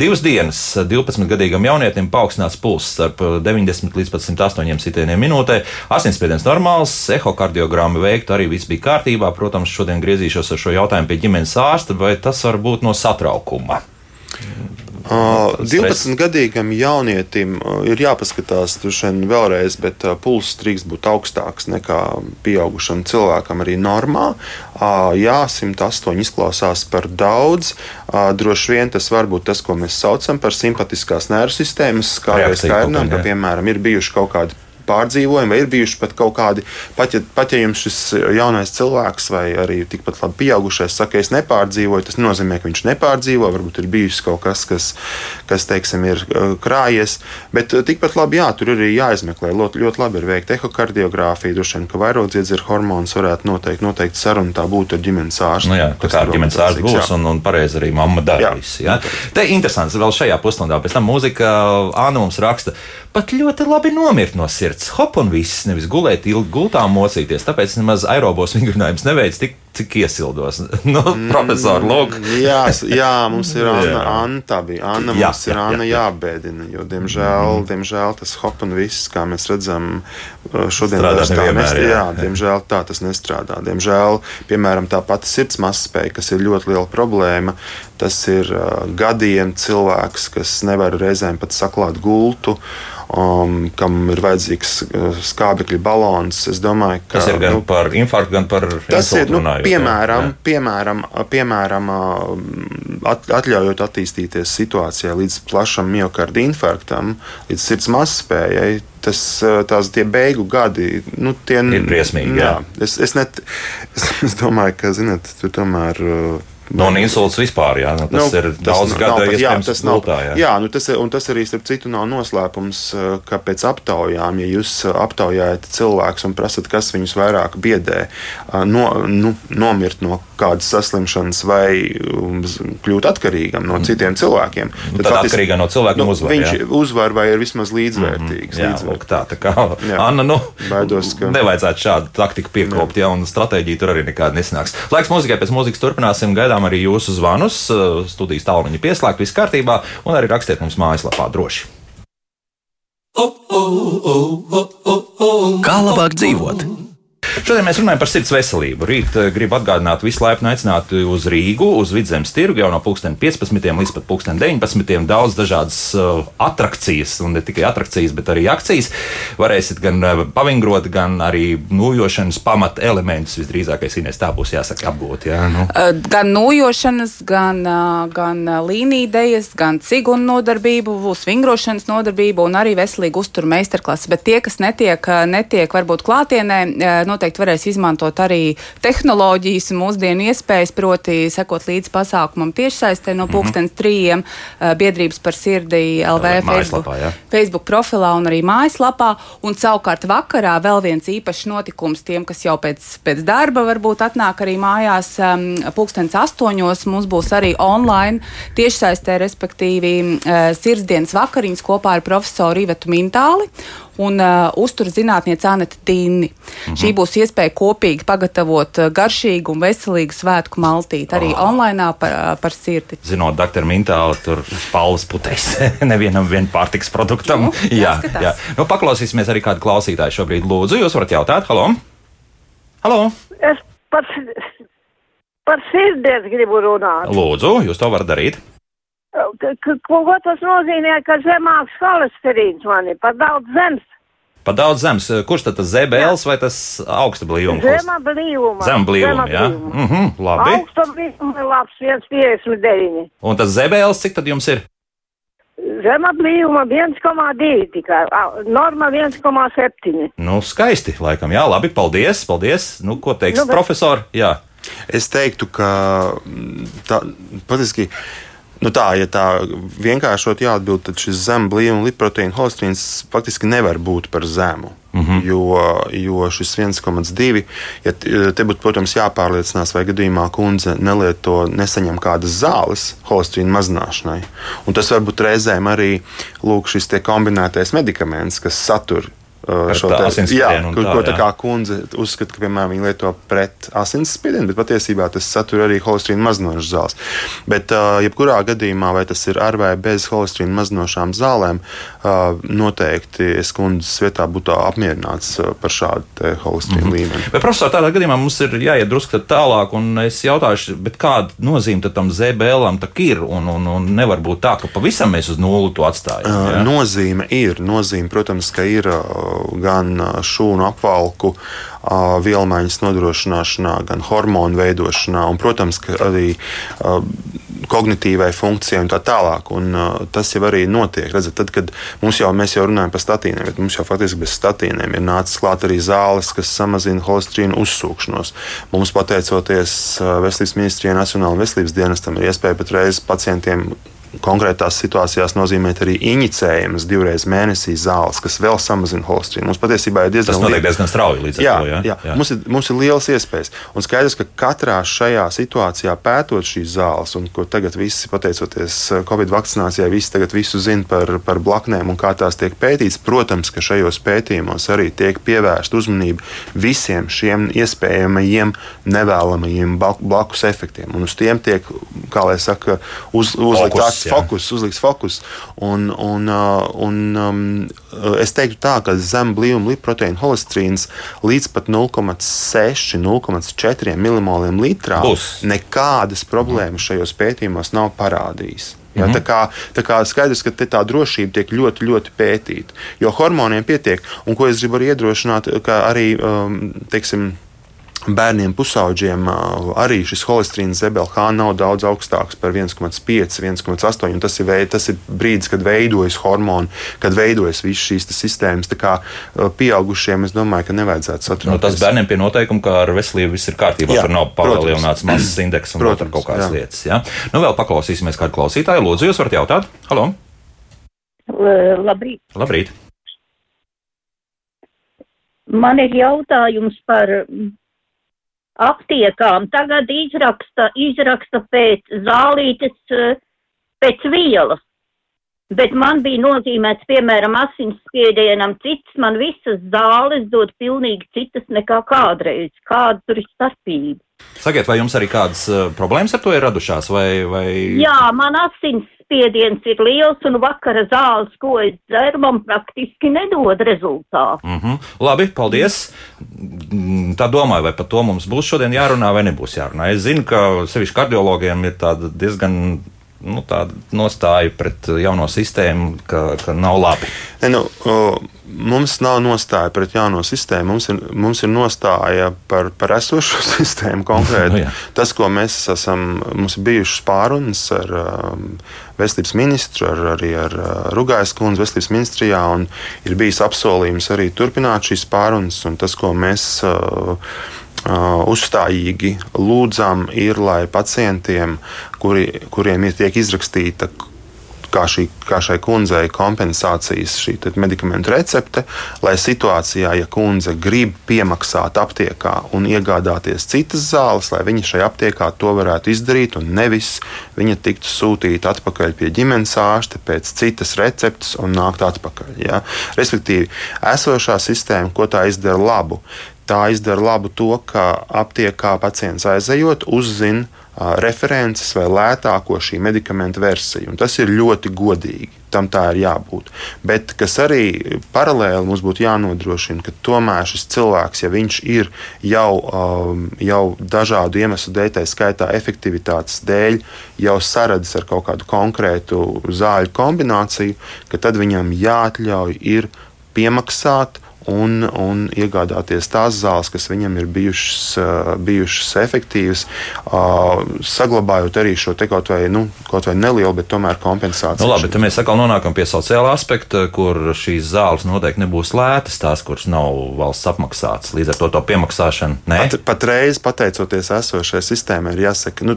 divas dienas 12-gadīgam jaunietim paaugstināts pulss starp 90 līdz 108 sitieniem minūtē. Asinsspiediens normāls, ehokardiogramma veikta, arī viss bija kārtībā. Protams, šodien griezīšos ar šo jautājumu pie ģimenes ārsta, vai tas var būt no satraukuma. 12-gadīgam jaunietim ir jāpaskatās vien vēlreiz, bet pulss drīkst būt augstāks nekā pieaugušam cilvēkam arī normā. Jā, 108 izklausās par daudz. Droši vien tas var būt tas, ko mēs saucam par simpatiskās nervu sistēmas skārienām, ka, piemēram, ir bijuši kaut kādi pārdzīvojumi, vai ir bijuši pat kaut kādi, pat ja, pat ja jums šis jaunais cilvēks vai arī tikpat labi pieaugušais saka, es nepārdzīvoju, tas nozīmē, ka viņš nepārdzīvo, varbūt ir bijis kaut kas, kas, kas teiksim, ir uh, krājies, bet uh, tikpat labi, jā, tur arī jāizmeklē. Ļoti, ļoti labi ir veikta ehokardiogrāfija, droši vien, ka vairodziedzera hormonus varētu noteikt, noteikti saruna tā būtu ar ģimenes ārstu. Nu jā, tā kā ar ģimenes ārstu būs, un, un pareizi arī mamma darīs. Jā. Jā. Te interesants vēl šajā pusstundā, pēc tam mūzika Āna mums raksta, pat ļoti labi nomirt no sirds. Hop un viss, nevis gulēt ilgi gultā mocīties. Tāpēc nemaz aerobos vingrinājums neveic tik, cik iesildos. nu, mm, profesor, lūk. jā, jā, mums ir Anna, tā bija. Anna jā, mums ir jā, Anna jā, jā. jābēdina, jo diemžēl, mm. diemžēl tas hop un viss, kā mēs redzam, šodien vairs tā nestrādā. Jā, diemžēl tā tas nestrādā. Diemžēl, piemēram, tā pati sirds mazspēja, kas ir ļoti liela problēma, tas ir uh, gadiem cilvēks, kas nevar reizēm pat saklāt gultu um, kam ir vajadzīgs uh, skābekļa balons. Es domāju, ka tas ir gan nu, par infarktu, gan par tas ir, nu, runājot, piemēram, jā. piemēram, piemēram uh, at, atļaujot attīstīties situācijai līdz plašam miocarda infarktam, līdz sirds mazspējai. Tas, uh, tās tie beigu gadi nu, tie, ir briesmīgi. Jā. Jā, es, es, net, es, es domāju, ka zinat, tur tomēr No un insults vispār, jā, nu, tas nu, ir daudz gadu iespējams tas nav, gultā, jā. jā, nu tas, un tas arī, starp citu, nav noslēpums, eh, ka pēc aptaujām, ja jūs eh, aptaujājat cilvēkus un prasat, kas viņus vairāk biedē, eh, no, nu, nomirt no kādas saslimšanas vai um, kļūt atkarīgam no citiem cilvēkiem, Nu, tad atkarīgā no cilvēka uzvar, viņš jā. uzvar vai ir vismaz līdzvērtīgs. Jā, līdzvērtīgs. tā, tā kā Jā. Anna, nu, Baidos, ka- nevajadzētu šādu taktiku piekopt, ja un stratēģija tur arī nekāda nesanāks. Laiks mūzikai pēc mūzikas turpināsim, gaidām arī jūsu zvanus, eh, studijas tālruņa pieslēgt, viss kārtībā, un arī rakstiet mums mājaslapā droši. Kā labāk dzīvot? Šodien mēs runājam par sirds veselību. Rīt eh, gribu atgādināt, visu laipni aicināt uz Rīgu, uz vidzemes tirgu jau no 15. līdz pat 19. Daudz dažādas uh, attrakcijas, un ne tikai attrakcijas, bet arī akcijas. Varēsiet gan uh, pavingrot, gan arī nūjošanas pamata elementus. Visdrīzākais Inês, tā būs jāsaka apgūt. Jā, nu. Gan nojošanas, gan, gan līnijas, gan cigunu nodarbību, būs vingrošanas nodarbība un arī veselīga uztura meistarklase. Bet tie, kas netiek, netiek varbūt klātienē, uh, noteikti varēs izmantot arī tehnoloģijas un mūsdienu iespējas, proti, sekot līdzi pasākumam tiešsaistē no pulkstens trījiem uh, biedrības par sirdi LV LV Facebook, jā. Facebook profilā un arī mājaslapā. Un savukārt vakarā vēl viens īpašs notikums tiem, kas jau pēc, pēc darba varbūt atnāk arī mājās. Um, pulkstens astoņos mums būs arī online tiešsaistē, respektīvi uh, sirdsdienas vakariņas kopā ar profesoru Ivetu Mintāli. Un uh, uzturas zinātniece Anita Tīni. Mhm. Šī būs iespēja kopīgi pagatavot uh, garšīgu un veselīgu svētku maltīti arī oh. online par, uh, par sirdi. Zinot, doktor Mintāla, tur spalvas puteis nevienam vien pārtiks produktam. Nu, jā, jāskatās. jā. Nu, paklausīsimies arī kādu klausītāju šobrīd. Lūdzu, jūs varat jautāt, halo! Halo! Es par, par sirdsdienas gribu runāt. Lūdzu, jūs to varat darīt. K- Ko tas nozīmē, ka zemāks holesterīns man ir par daudz zemes? Pa daudz zemes. Kurš tad tas zebēls vai tas augsta blīvuma? Zema blīvuma. Zem blīvuma, jā. blīvuma. Mhm, labi. Augsta blīvuma ir labs 1,59. Un tas zebēls, cik tad jums ir? Zema blīvuma 1,2 tikai. Norma 1,7. Nu, skaisti, laikam. Jā, labi, paldies, paldies. Nu, ko teiks Nu, bet- profesori? Jā. Es teiktu, ka mm, tā patiesībā. Nu tā, ja tā vienkāršot jāatbild, tad šis zem blīvuma lipoproteīna holesterīns faktiski nevar būt par zemu. Mm -hmm. jo, jo šis 1,2, ja t- te būtu, protams, jāpārliecinās, vai gadījumā kundze nelieto, nesaņem kādas zāles holesterīna mazināšanai. Un tas var būt reizēm arī lūk, šis tie kombinētais medikaments, kas satur šo asinsspiedienu ko, ko tā kā kundze uzskata, ka, piemēram, viņi lieto pret asinsspiedienu, bet patiesībā tas satur arī holesterīna mazinošas zāles. Bet, jebkurā gadījumā, vai tas ir ar vai bez holesterīna mazinošām zālēm, noteikti es kundzes vietā būtu apmierināts par šādu te holesterīna mm -hmm. līmeni. Bet, profesor, tādā gadījumā mums ir jāiet drusku tālāk, un es jautāšu, bet kāda nozīme tam zebēlam tak ir? Un, un, un nevar būt tā, ka pavisam mēs uz nulli to atstājam. Jā? Nozīme ir. Nozīme, protams, ka ir gan šūnu apvalku vielmaiņas nodrošināšanā, gan hormonu veidošanā, un, protams, arī kognitīvai funkcijai un tā tālāk. Un, tas jau arī notiek. Redzat, tad, kad mums jau, jau runājam par statīniem, bet mums jau faktiski bez statīniem ir nācis klāt arī zāles, kas samazina holesterīnu uzsūkšanos. Mums, pateicoties Veselības ministrijai, Nacionālajiem veselības dienestam, ir iespēja patreiz pacientiem konkrētās situācijās nozīmēt arī inicējumas divreiz mēnesī zāles, kas vēl samazina holesterīnu. Mums patiesībā ir diezgan liela- diezgan strauji līdz Jā, to. Jā, jā. jā. Mums, ir, mums ir liels iespējas. Un skaidrs, ka katrā šajā situācijā pētot šīs zāles, un ko tagad visi, pateicoties eh, Covid vakcinācijai, visi tagad visu zina par, par blaknēm un kā tās tiek pētītas, protams, ka šajos pētījumos arī tiek pievērsta uzmanība visiem šiem iespējamajiem nevēlamajiem blakus efektiem. Un uz tiem tiek, kā lai saka, uz, uzlikt Jā. fokus, uzliks fokus. Un, un, uh, un, um, es teiktu tā, ka zem blīvuma lipoproteīna holesterīns līdz pat 0,6, 0,4 milimoliem litrā Būs. nekādas problēmas šajos pētījumos nav parādījis. Ja, tā, kā, tā kā skaidrs, ka tā drošība tiek ļoti, ļoti pētīta. Jo hormoniem pietiek, un ko es gribu arī iedrošināt, ka arī, um, teiksim, bērniem, pusauģiem arī šis holesterīns ZBLH nav daudz augstāks par 1,5, 1,8. Tas ir, veid, tas ir brīdis, kad veidojas hormoni, kad veidojas visas šīs sistēmas. Tā kā pieaugušiem es domāju, ka nevajadzētu satraukties. Nu, tas bērniem pie noteikuma, ka ar veselību viss ir kārtībā, jā, tur nav palielināts masas indeks un protams, kaut kādas jā. lietas. Ja? Nu, vēl paklausīsimies kādu klausītāju. Lūdzu, jūs varat jautāt? Halo! Labrīt! Labrīt. Man ir jautājums par aptiekām tagad izraksta, izraksta pēc zālītes, eh, pēc vielas. Bet man bija nozīmēts, piemēram, asinsspiedienam cits, man visas zāles dod pilnīgi citas nekā kādreiz. Kāda tur ir starpība? Sakiet, vai jums arī kādas uh, problēmas ar to ir radušās? Vai, vai... Jā, man asins spiediens ir liels un vakara zāles, ko es dzeru, man praktiski nedod rezultātu. Mm -hmm. Labi, paldies. Tā domāju, vai par to mums būs šodien jārunā vai nebūs jārunā. Es zinu, ka sevišķi kardiologiem ir tāda diezgan nu, tāda nostāja pret jauno sistēmu, ka, ka nav labi. Ne, nu, mums nav nostāja pret jauno sistēmu. Mums ir, mums ir nostāja par, par esošo sistēmu konkrēti. nu, Tas, ko mēs esam, mums ir bijušas pārunas ar um, veselības ministru, ar, arī ar uh, Rugājas kundzi veselības ministrijā, un ir bijis apsolījums arī turpināt šīs pārunas. Tas, ko mēs uh, Uh, uzstājīgi lūdzam, ir, lai pacientiem, kuri, kuriem ir tiek izrakstīta kā, šī, kā šai kundzei kompensācijas šī medikamentu recepte, lai situācijā, ja kundze grib piemaksāt aptiekā un iegādāties citas zāles, lai viņa šajā aptiekā to varētu izdarīt, un nevis viņa tiktu sūtīta atpakaļ pie ģimenes ārsta pēc citas receptes un nākt atpakaļ. Ja? Respektīvi, esošā sistēma, ko tā izdara labu, tā izdara labu to, ka aptiekā pacients aizejot, uzzina references vai lētāko šī medikamenta versiju. Un tas ir ļoti godīgi. Tam tā ir jābūt. Bet kas arī paralēli mums būtu jānodrošina, ka tomēr šis cilvēks, ja viņš ir jau, um, jau dažādu iemeslu dēļ, tā skaitā efektivitātes dēļ, jau saradzis ar kaut kādu konkrētu zāļu kombināciju, tad viņam jāatļauj ir piemaksāt un, un iegādāties tās zāles, kas viņam ir bijušas, bijušas efektīvas, saglabājot arī šo te kaut vai, nu, kaut vai nelielu, bet tomēr kompensāciju. Nu, labi, tad mēs atkal nonākam pie sociālā aspekta, kur šīs zāles noteikti nebūs lētas, tās, kuras nav valsts apmaksātas. Līdz ar to to piemaksāšanu. Pat, patreiz, pateicoties esošajai sistēmai, ir jāsaka, nu,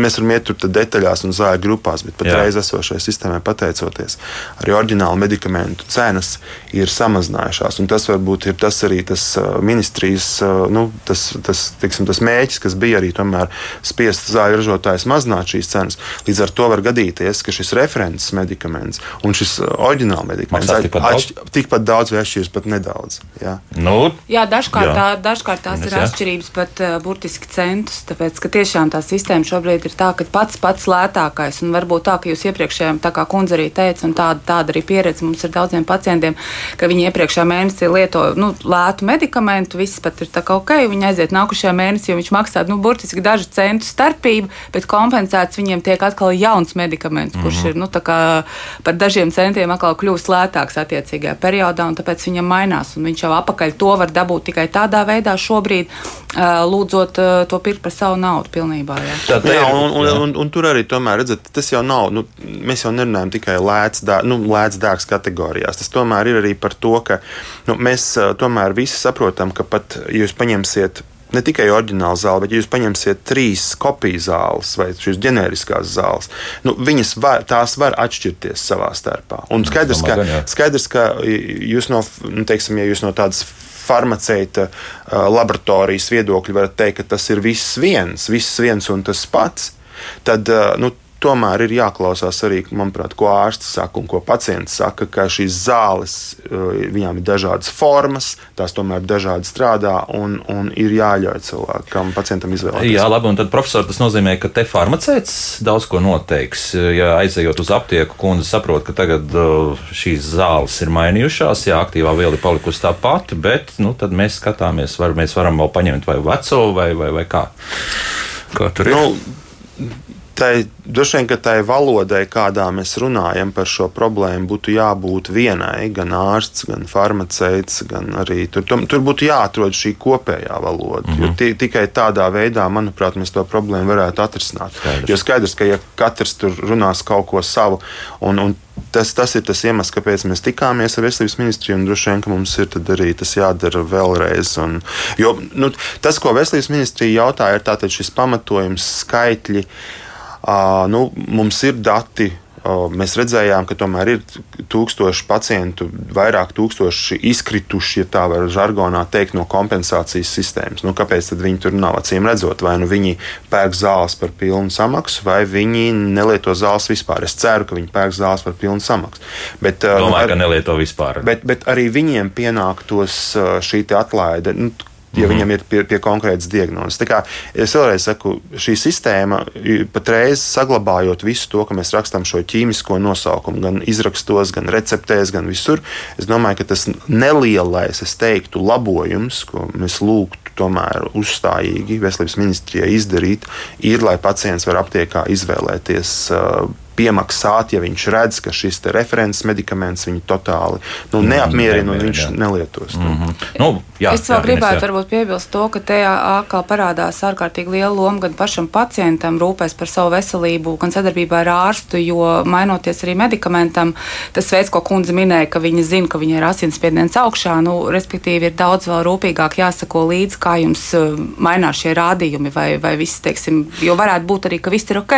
mēs varam iet tur detaļās un zāļu grupās, bet patreiz esošajai sistēmai pateicoties, arī oriģinālu medikamentu cenas ir samazinājušās tas varbūt ir tas arī tas ministrijas nu, tas, tas, tiksim, tas mēģis, kas bija arī tomēr spiest zāļu ražotājs mazināt šīs cenas. Līdz ar to var gadīties, ka šis references medikaments un šis oriģināla medikaments tikpat daudz, atš, tikpat daudz vai atšķiras pat nedaudz. Jā, nu, jā dažkārt, jā. Tā, dažkārt tās ir jā. atšķirības pat uh, burtiski centus, tāpēc ka tiešām tā sistēma šobrīd ir tā, ka pats pats lētākais un varbūt tā, ka jūs iepriekšējām, tā kā kundze arī teica, un tāda, tāda arī pieredze mums ir daudziem pacientiem, ka viņi iepriekšējā mēnesī mēnesī lieto nu, lētu medikamentu, viss pat ir tā kā ok, viņi aiziet nākušajā mēnesī, jo viņš maksā nu, burtiski dažu centu starpību, bet kompensēts viņiem tiek atkal jauns medikaments, kurš mm -hmm. ir nu, par dažiem centiem atkal kļūst lētāks attiecīgajā periodā, un tāpēc viņam mainās. Viņš jau apakaļ to var dabūt tikai tādā veidā šobrīd, lūdzot to pirkt par savu naudu pilnībā. Jā. Tā, tā, jā, un, un, un, un, un tur arī tomēr redzat, tas jau nav, nu, mēs jau nerunājam tikai lēts, dā, nu, lēts dārgs kategorijās. Tas tomēr ir arī par to, ka Nu, mēs tomēr visi saprotam, ka pat ja jūs paņemsiet ne tikai oriģinālu zāli, bet ja jūs paņemsiet trīs kopiju zāles vai šīs ģeneriskās zāles, nu, viņas var, tās var atšķirties savā starpā. Un nu, skaidrs, ka, skaidrs, ka jūs no, nu, teiksim, ja jūs no tādas farmaceita laboratorijas viedokļa varat teikt, ka tas ir viss viens, viss viens un tas pats, tad nu, tomēr ir jāklausās arī, manuprāt, ko ārsts saka un ko pacients saka, ka šīs zāles, eh, viņām ir dažādas formas, tās tomēr dažādi strādā un, un ir jāļauj cilvēkam, pacientam izvēlēties. Jā, labi, un tad profesor, tas nozīmē, ka te farmaceits daudz ko noteiks. Ja aizejot uz aptieku, kundze saprot, ka tagad eh, šīs zāles ir mainījušās, jā, aktīvā viela ir palikusi tā pati, bet nu, tad mēs skatāmies, vai mēs varam vēl paņemt vai veco vai, vai, vai kā. Kā tur ir? Nu, tai, droši vien, tai valodai, kādā mēs runājam par šo problēmu, būtu jābūt vienai. Gan ārsts, gan farmaceits, gan arī tur, tur, tur būtu jāatrod šī kopējā valoda. Mm -hmm. Jo t, tikai tādā veidā, manuprāt, mēs to problēmu varētu atrisināt. Skaidrs. Jo skaidrs, ka ja katrs tur runās kaut ko savu, un, un tas, tas ir tas iemesls, kāpēc mēs tikāmies ar veselības ministriju, un droši vien, ka mums ir arī tas jādara vēlreiz. Un, jo nu, tas, ko veselības ministrija jautāja, ir tātad šis pamatojums, skaitļi. Uh, nu, mums ir dati. Mēs redzējām, ka tomēr ir tūkstoši pacientu, vairāk tūkstoši izkrituši, ja tā var žargonā teikt, no kompensācijas sistēmas. Nu, kāpēc viņi tur nav acīm redzot? Vai nu viņi pērk zāles par pilnu samaksu, vai viņi nelieto zāles vispār. Es ceru, ka viņi pērk zāles par pilnu samaksu. Bet, Domāju, ar, ka nelieto vispār. Bet, bet arī viņiem pienāktos šī atlaide. Nu, ja mm. viņam ir pie, pie konkrētas diagnozes. Es vēlreiz saku, šī sistēma patreiz saglabājot visu to, ka mēs rakstām šo ķīmisko nosaukumu, gan izrakstos, gan receptēs, gan visur. Es domāju, ka tas nelielais, es teiktu, labojums, ko mēs lūgtu tomēr uzstājīgi veselības ministrijai izdarīt, ir, lai pacients var aptiekā izvēlēties. Uh, piemaksāt, ja viņš redz, ka šis referents medikaments viņu totāli nu, mm, neapmierina un viņš jā. nelietos. Mm -hmm. nu, jā, es vēl jā, gribētu varbūt piebilst to, ka te atkal parādās ārkārtīgi liela loma gan pašam pacientam rūpēs par savu veselību, gan sadarbībā ar ārstu, jo mainoties arī medikamentam, tas veids, ko kundze minēja, ka viņa zina, ka viņa ir asinsspiediens augšā, nu, respektīvi ir daudz vēl rūpīgāk jāsako līdzi, kā jums mainās šie rādījumi vai, vai viss, teiksim, jo varētu būt arī, ka viss ir ok,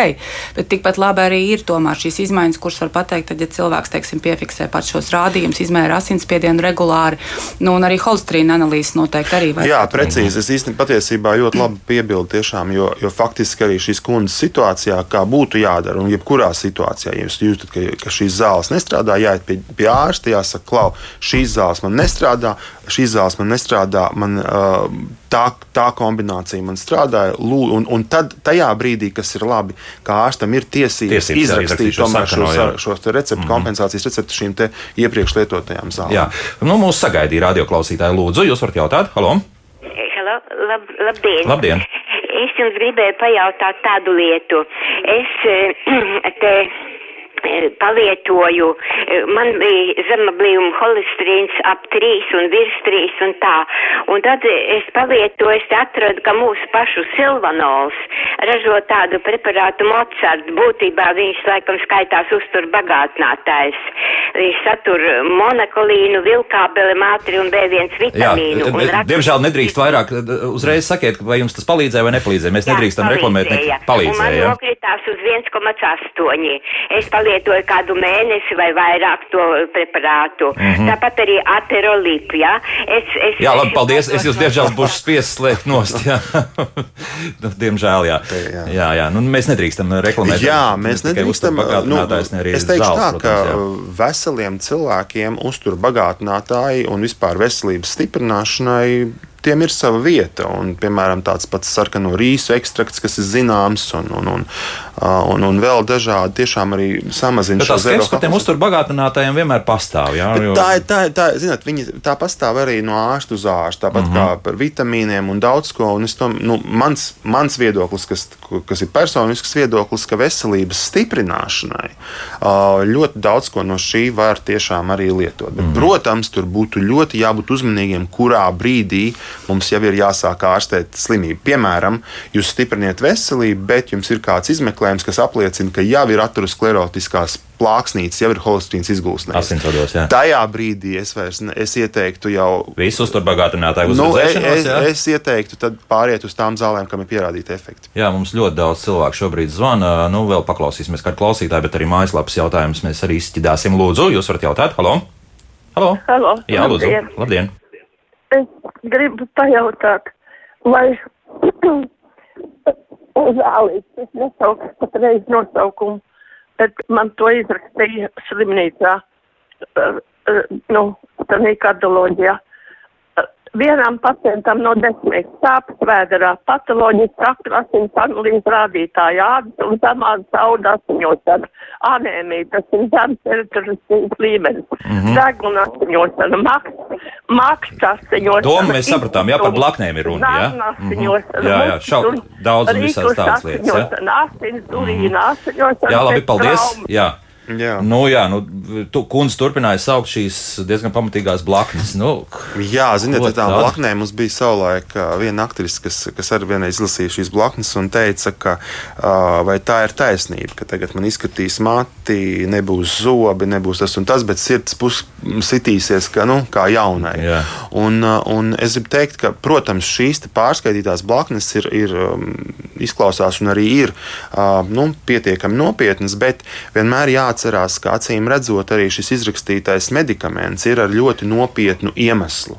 bet tikpat labi arī ir tomēr šīs izmaiņas, kuras var pateikt, tad, ja cilvēks teiksim, piefiksē pats šos rādījumus, izmēra asinsspiedienu regulāri, nu, un arī holstrīna analīzes noteikti arī vajag. Jā, precīzi. Es īstenībā patiesībā ļoti labi piebildu tiešām, jo, jo faktiski arī šīs kundzes situācijā, kā būtu jādara, un jebkurā situācijā, ja jūs jūtat, ka, ka šīs zāles nestrādā, jāiet pie, pie ārsta, jāsaka, klau, šīs zāles man nestrādā, šīs zāles man nestrādā, man uh, tā, tā kombinācija man strādāja, un, un tad tajā brīdī, kas ir labi, kā ārstam ir tiesības, tiesības izrakstīt tomēr šo, šo receptu, mm -hmm. kompensācijas receptu šīm iepriekš lietotajām zālēm. Jā, nu, mūsu sagaidīja radioklausītāji. Lūdzu, jūs varat jautāt? Halo! Halo, lab, labdien! labdien. Es jums gribēju pajautāt tādu lietu. Es eh, te palietoju, man bija zemablīvuma holesterīns ap 3 un virs 3 un tā. Un tad es palietoju, es atradu, ka mūsu pašu silvanols ražo tādu preparātu Mozart. Būtībā viņš laikam skaitās uztur bagātinātājs. Satur monokolīnu, vilkābeli, mātri un B1 vitamīnu. Jā, un diemžēl nedrīkst vairāk uzreiz sakiet, vai jums tas palīdzēja vai nepalīdzēja. Mēs jā, nedrīkstam reklamēt, ne palīdzēja. Un man nokritās uz 1,8. Es palīdzēju lietoju kādu mēnesi vai vairāk to preparātu. Mm -hmm. Tāpat arī aterolipu. Ja? Es, es, jā, labi, paldies. Es jūs diemžēl būšu spiests slēgt nost. Jā. nu, diemžēl, jā. jā. jā, jā. Nu, mēs nedrīkstam reklamēt. Jā, mēs nedrīkstam. Nu, es teikšu zāles, tā, ka protams, veseliem cilvēkiem uzturbagātinātāji un vispār veselības stiprināšanai tiem ir sava vieta. Un, piemēram, tāds pats sarkano rīsu ekstrakts, kas ir zināms, un, un, un, un, un vēl dažādi tiešām arī samazina šo zēnu. Tas, ka tiem uzturbagātinātājiem vienmēr pastāv. Jā, jo... tā, tā, tā, zināt, viņi, tā pastāv arī no ārsta uz ārstu, tāpat mm -hmm. kā par vitamīniem un daudz ko. Un tom, nu, mans, mans viedoklis, kas, kas ir personisks viedoklis, ka veselības stiprināšanai ļoti daudz ko no šī var tiešām arī lietot. Bet, mm -hmm. Protams, tur būtu ļoti jābūt uzmanīgiem, kurā brīdī mums jau ir jāsāk ārstēt slimību. Piemēram, jūs stipriniet veselību, bet jums ir kāds izmeklējums, kas apliecina, ka jau ir aterosklerotiskās plāksnītes, jau ir holesterīns izgūstīts. Tajā brīdī es vairs ne, es ieteiktu jau. Visus uzturbagātinātāju nu, es, es, es ieteiktu pāriet uz tām zālēm, kam ir pierādīti efekti. Jā, mums ļoti daudz cilvēku šobrīd zvana. Nu, vēl paklausīsimies kādu klausītāju, bet arī mājaslapas jautājumus mēs arī izķidāsim. Lūdzu, jūs varat jautāt? Halo! Halo! Halo. Jā, lūdzu! Labdien! Labdien. Es gribu pajautāt, vai zālītes, es nesaucu patreiz nosaukumu, bet man to izrakstīja slimnīcā, uh, uh, nu, tādā kardioloģijā. Vienam pacientam no desmit sāpes vēderā, patoloģiski akra asins analīzes rādītāja, ādas un zemās sauda asiņošana, anēmija, tas ir zemes eritrocītas līmenis, mm -hmm. deguna asiņošana, maksa asiņošana. Domu mēs sapratām, jā, par blaknēm ir runa, jā? Zarna asiņošana. Jā, jā, šau, daudz un visās tādas lietas, jā? Asins, urīna asiņošana. Jā, labi, paldies. traumas. Jā. Jā. Nu, jā, nu, tu, kundze turpināja saukt šīs diezgan pamatīgās blaknes. Nu, Jā, ziniet, tām tādu? blaknēm mums bija savulaik viena aktrise, kas, kas arī vienreiz izlasīja šīs blaknes un teica, ka vai tā ir taisnība, ka tagad man izskatīs mati, nebūs zobi, nebūs tas un tas, bet sirds pus sitīsies kā, nu, kā jaunai. Jā. Un, un es gribu teikt, ka, protams, šīs pārskaitītās blaknes ir, ir izklausās un arī ir nu, pietiekami nopietnas, bet vienmēr jāatcerās, ka acīm redzot, arī šis izrakstītais medikaments ir ar ļoti nopietnu iemeslu.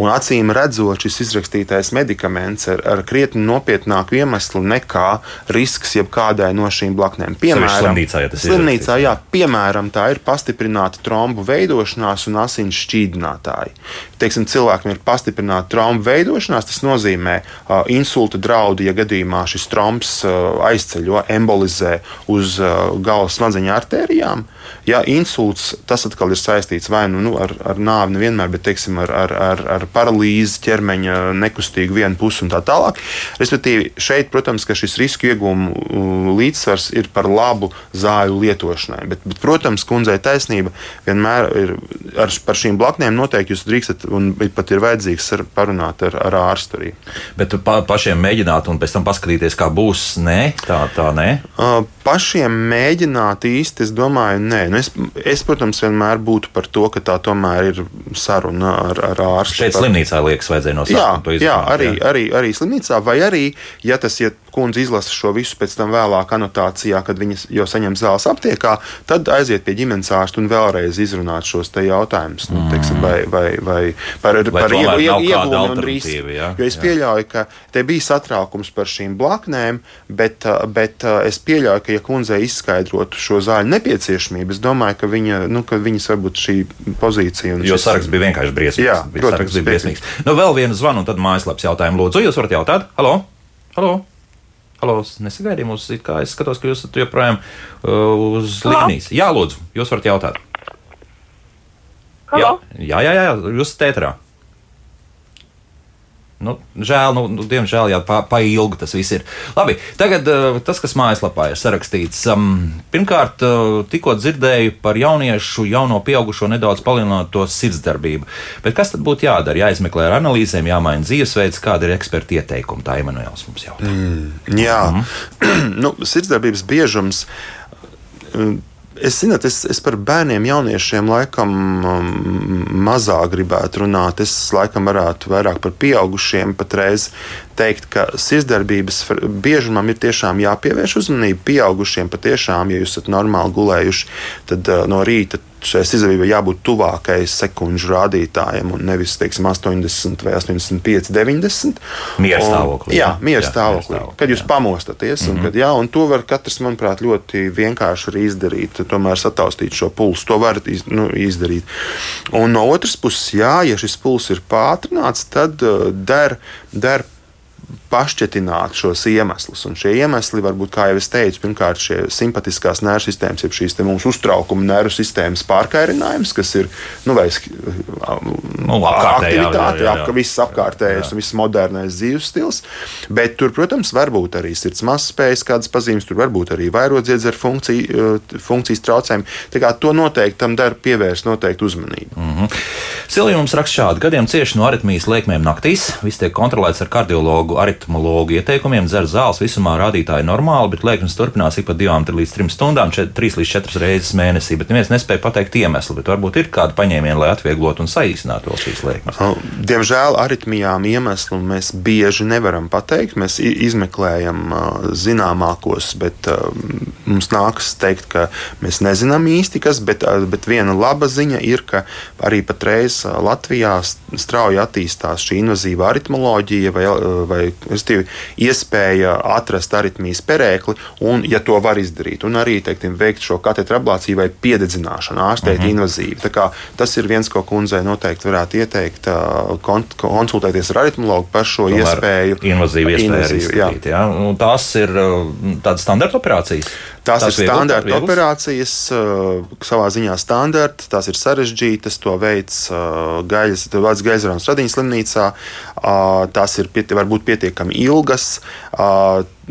Un acīm redzot, šis izrakstītais medikaments ir ar krietni nopietnāku iemeslu nekā risks jebkādai no šīm blaknēm. Sevišķi slimnīcā, ja slimnīcā, jā, piemēram, tā ir pastiprināta trombu veidošanās un asins šķīdinātāji. Teiksim, cilvēkam ir pastiprināta trombu veidošanās, tas nozīmē uh, insulta draudu, ja gadījumā šis trombs uh, aizceļo, embolizē uz uh, galvas smadzeņu artērijām. Ja insults, tas atkal ir saistīts vai nu, nu ar, ar nāvi, nevienmēr, bet teiksim, ar, ar, ar, ar paralīzi, ķermeņa nekustīgu vienu pusi un tā tālāk. Respektīvi, šeit, protams, ka šis risku iegūmu līdzsvars ir par labu zāļu lietošanai. Bet, bet protams, kundzei taisnība vienmēr ir ar, par šīm blaknēm noteikti jūs drīkstat un pat ir vajadzīgs ar, parunāt ar, ar ārstu arī. bet pa, pašiem mēģināt un pēc tam paskatīties, kā būs. Nē, tā, tā nē. Uh, pašiem mēģināt īsti, es domāju, nē. Nu, es, es, protams, vienmēr būtu par to, ka tā tomēr ir saruna ar, ar ārstu. Šeit par- slimnīcā liekas, vajadzēja no Jā, sākuma to jā, izdarīt. arī, arī, arī slimnīcā, vai arī, ja tas, ja kundze izlasa šo visu pēc tam vēlāk anotācijā, kad viņas jau saņem zāles aptiekā, tad aiziet pie ģimenes ārsta un vēlreiz izrunāt šos te jautājumus. Nu, teiksim, vai, vai, vai par, par iegu- kāda iegūmi un risku. jā? Jo es Jā. pieļauju, ka te bija satraukums par šīm blaknēm, bet, uh, bet uh, es pieļauju, ka, ja kundzei izskaidrotu šo zāļu nepieciešamību, es domāju, ka, viņa, nu, ka viņas varbūt šī pozīcija un Jo šis- saraksts bija vienkārši briesmīgs. Jā, protams, bija briesmīgs. Nu, vēl vienu zvanu, un tad mājaslapas jautājumu lūdzu. Jūs varat jautāt? Halo? Halo? Halo, nesagaidīju it kā es skatos, ka jūs esat joprojām uh, uz līnijas. Jā, lūdzu, jūs varat jautāt. Halo? Jā, jā, jā, jā jūs esat tētrā. Nu, žēl, nu, nu, diemžēl, jā, pa, pa ilgi tas viss ir. Labi, tagad uh, tas, kas mājaslapā ir sarakstīts. Um, pirmkārt, uh, tikko dzirdēju par jauniešu, jauno pieaugušo nedaudz palielināto sirdsdarbību. Bet kas tad būtu jādara? Jāizmeklē ar analīzēm, jāmaina dzīvesveids, kāda ir eksperta ieteikuma. Tā Emanuēls mums jautā. Mm. Jā, nu, sirdsdarbības biežums. Es zinu, es, es par bērniem, jauniešiem laikam um, mazāk gribētu runāt. Es laikam varētu vairāk par pieaugušiem patreiz teikt, ka sirdsdarbības biežumam ir tiešām jāpievērš uzmanība. Pieaugušiem patiešām, ja jūs esat normāli gulējuši, tad uh, no rīta šai sirdsdarbībai jābūt tuvākai sekundžu rādītājiem un nevis, teiksim, 80 vai 85, 90. Miera Un- stāvoklī, Jā, Jā, stāvoklī. stāvoklī, Kad jūs jā. pamostaties, mm -hmm. un, kad, jā, un to var katrs, manuprāt, ļoti vienkārši arī izdarīt. Tomēr sataustīt šo pulsu, to var iz, nu, izdarīt. Un no otras puses, jā, ja šis pulss ir pātrināts, tad uh, der, der pašķetināt šos iemeslus. Un šie iemesli var būt, kā jau es teicu, pirmkārt, šie simpatiskās nervu sistēmas, jeb šīs mūsu uztraukuma nervu sistēmas pārkairinājums, kas ir nu, sk- Nu, aktivitāte, ka viss apkārtējais un viss modernais dzīves stils. Bet tur, protams, var būt arī sirds mazspējas, kādas pazīmes, tur var būt arī vairodziedzera funkcija, eh, funkcijas traucējumi. Tā kā to noteikti tam dara pievērst noteikti uzmanību. Mm. Silvija mums raksta šādi: gadiem cieši no aritmijas liekmēm naktīs. Viss tiek kontrolēts ar kardiologu, aritmologu ieteikumiem, dzer zāles visumā rādītāji normāli, bet liekmes turpinās ik pa divām līdz trim stundām, čet, trīs līdz četras reizes mēnesī. Bet neviens nespēja pateikt iemeslu, bet varbūt ir kādi paņēmieni, lai atvieglotu un saīsinātu šīs liekmes. Uh, Diemžēl aritmijām iemeslu mēs bieži nevaram pateikt. Mēs izmeklējam zināmākos, bet mums nākas teikt, ka mēs nezinām īsti kas. Bet, bet viena laba ziņa ir, ka arī patreiz Latvijā strauji attīstās šī invazīva aritmoloģija vai, uh, vai Respektīvi, iespēja atrast aritmijas perēkli, un, ja to var izdarīt, un arī teiktim, veikt šo katetra ablāciju vai piededzināšanu, ārstēt mm -hmm. invazīvi. Tas ir viens, ko kundzei noteikti varētu ieteikt, konsultēties ar aritmologu par šo Tomēr iespēju. Invazīvu iespēju izskatīt. Jā. Jā? Tās ir tādas standarta operācijas. Tās, tās ir standarta operācijas, uh, savā ziņā standarta, tās ir sarežģītas, to veids uh, gaļas, Vācijas gaisa un Stradiņas slimnīcā. Uh, tās ir pieti, varbūt pietiekami ilgas.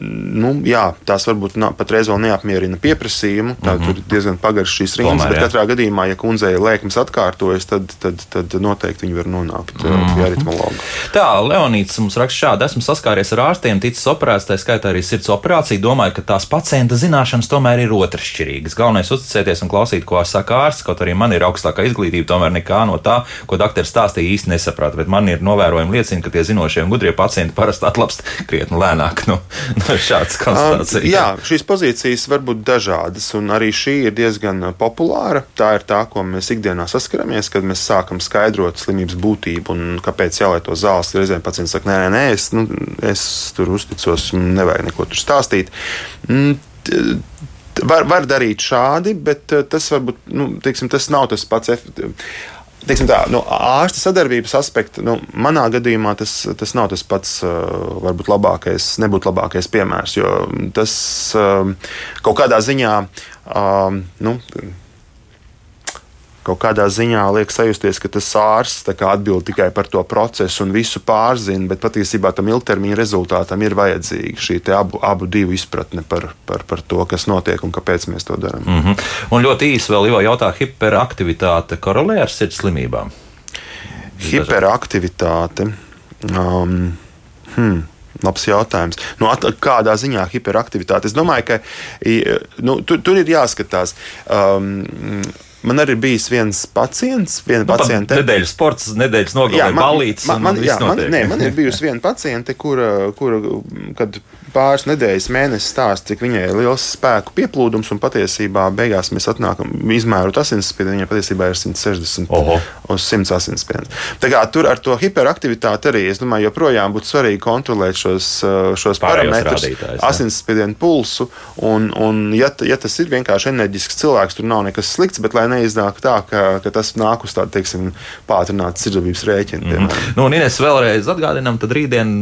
Nu, jā, tās varbūt na, patreiz vēl neapmierina pieprasījumu. Tā, mm -hmm. Tur ir diezgan pagaršs šīs rindas, bet katrā gadījumā, ja kundzei lēkmes atkārtojas, tad, tad, tad noteikti viņi var nonākt mm -hmm. pie aritmologa. Tā, Leonīts mums raksta šādi: esmu saskāries ar ārstiem, ticis operēts, tā skaitā arī sirds operācija. Domāju, ka tās pacienta zināšanas tomēr ir otršķirīgas. Galvenais ir uzticēties un klausīt, ko saka ārsts, kaut arī man ir augstākā izglītība, tomēr nekā no tā, ko doktors stāstīja, īsti nesaprata. Bet man ir novērojumi liecina, ka tie zinošie un gudrie pacienti parasti atlapst krietni lēnāk. Nu, šāds konstatācijas. Jā, šīs pozīcijas var būt dažādas, un arī šī ir diezgan populāra. Tā ir tā, ko mēs ikdienā saskaramies, kad mēs sākam skaidrot slimības būtību un kāpēc jālieto zāles. Reizēm pacients saka, nē, nē, nē es, nu, es tur uzticos, nevajag neko tur stāstīt. Mm, var, var darīt šādi, bet tas varbūt nu, teiksim, tas nav tas pats teiksim, tā, no ārsta sadarbības aspekta, nu, manā gadījumā tas, tas nav tas pats, varbūt labākais, nebūtu labākais piemērs, jo tas kaut kādā ziņā. Nu, kaut kādā ziņā liek sajusties, ka tas ārsts atbild tikai par to procesu un visu pārzina, bet patiesībā tam ilgtermiņa rezultātam ir vajadzīga šī abu, abu divu izpratne par, par, par to, kas notiek un kāpēc mēs to darām. Mm -hmm. Un ļoti īsi vēl Ivo jautā, hiperaktivitāte korelē ar sirds slimībām? Hiperaktivitāte. Um, hmm. Labs jautājums. Nu, at, kādā ziņā hiperaktivitāte? Es domāju, ka nu, tur, tur ir jāskatās. Um, Man arī bijis viens pacients, viena nu, paciente. Nedēļas sports, nedēļas nogalē balīts. Man, man, jā, man, nē, man ir bijusi viena paciente, kura, kura kad pāris nedēļas, mēnesis stāsta, cik viņai ir liels spēku pieplūdums, un patiesībā beigās mēs atnākam izmērot asinsspiedienu. Viņai patiesībā ir 160 Oho. uz 100 asinsspiediens. Tā kā tur ar to hiperaktivitāti arī, es domāju, joprojām būtu svarīgi kontrolēt šos, šos parametrus, asinsspiedienu pulsu, un, un ja, ja tas ir vienkārši enerģisks cilvēks, tur nav nekas slikts, bet lai neiznāk tā, ka, ka tas nāk uz tādu, teiksim, pātrinātu sirdsapziņas rēķinu. Mm -hmm. Nu, un Ines vēlreiz atgādinām, tad rītdien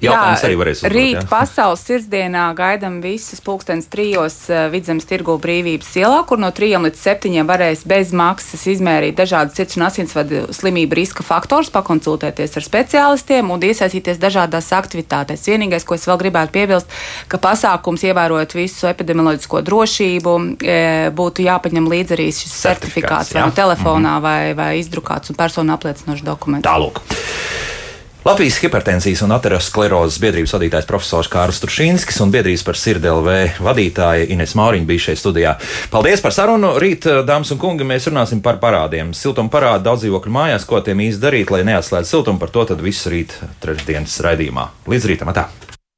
jautājums Jā, arī varēs uzdot. Rīt pasaules sirdsdienā gaidām visas pulkstenes trijos eh, vidzemes tirgu brīvības ielā, kur no trijiem līdz septiņiem varēs bez maksas izmērīt dažādas sirds un asinsvadu slimību riska faktors, pakonsultēties ar speciālistiem un iesaistīties dažādās aktivitātēs. Vienīgais, ko es vēl gribētu piebilst, ka pasākums ievērojot visu epidemioloģisko drošību, eh, būtu jāpaņem līdzi arī šis certifikāts vai no telefonā, mm -hmm. vai, vai izdrukāts un personu apliecinošs dokuments. Tālāk. Latvijas hipertensijas un aterosklerozes biedrības vadītājs profesors Kārls Turšīnskis un biedrības par sirdelvē vadītāja Ines Mauriņa bija šeit studijā. Paldies par sarunu! Rīt, dāmas un kungi, mēs runāsim par parādiem. Siltuma parādi daudz dzīvokļu mājās, ko tiem īsti darīt, lai neatslēdz siltumu. Par to tad visu rīt trešdienas raidījumā. Līdz rītam! Atā.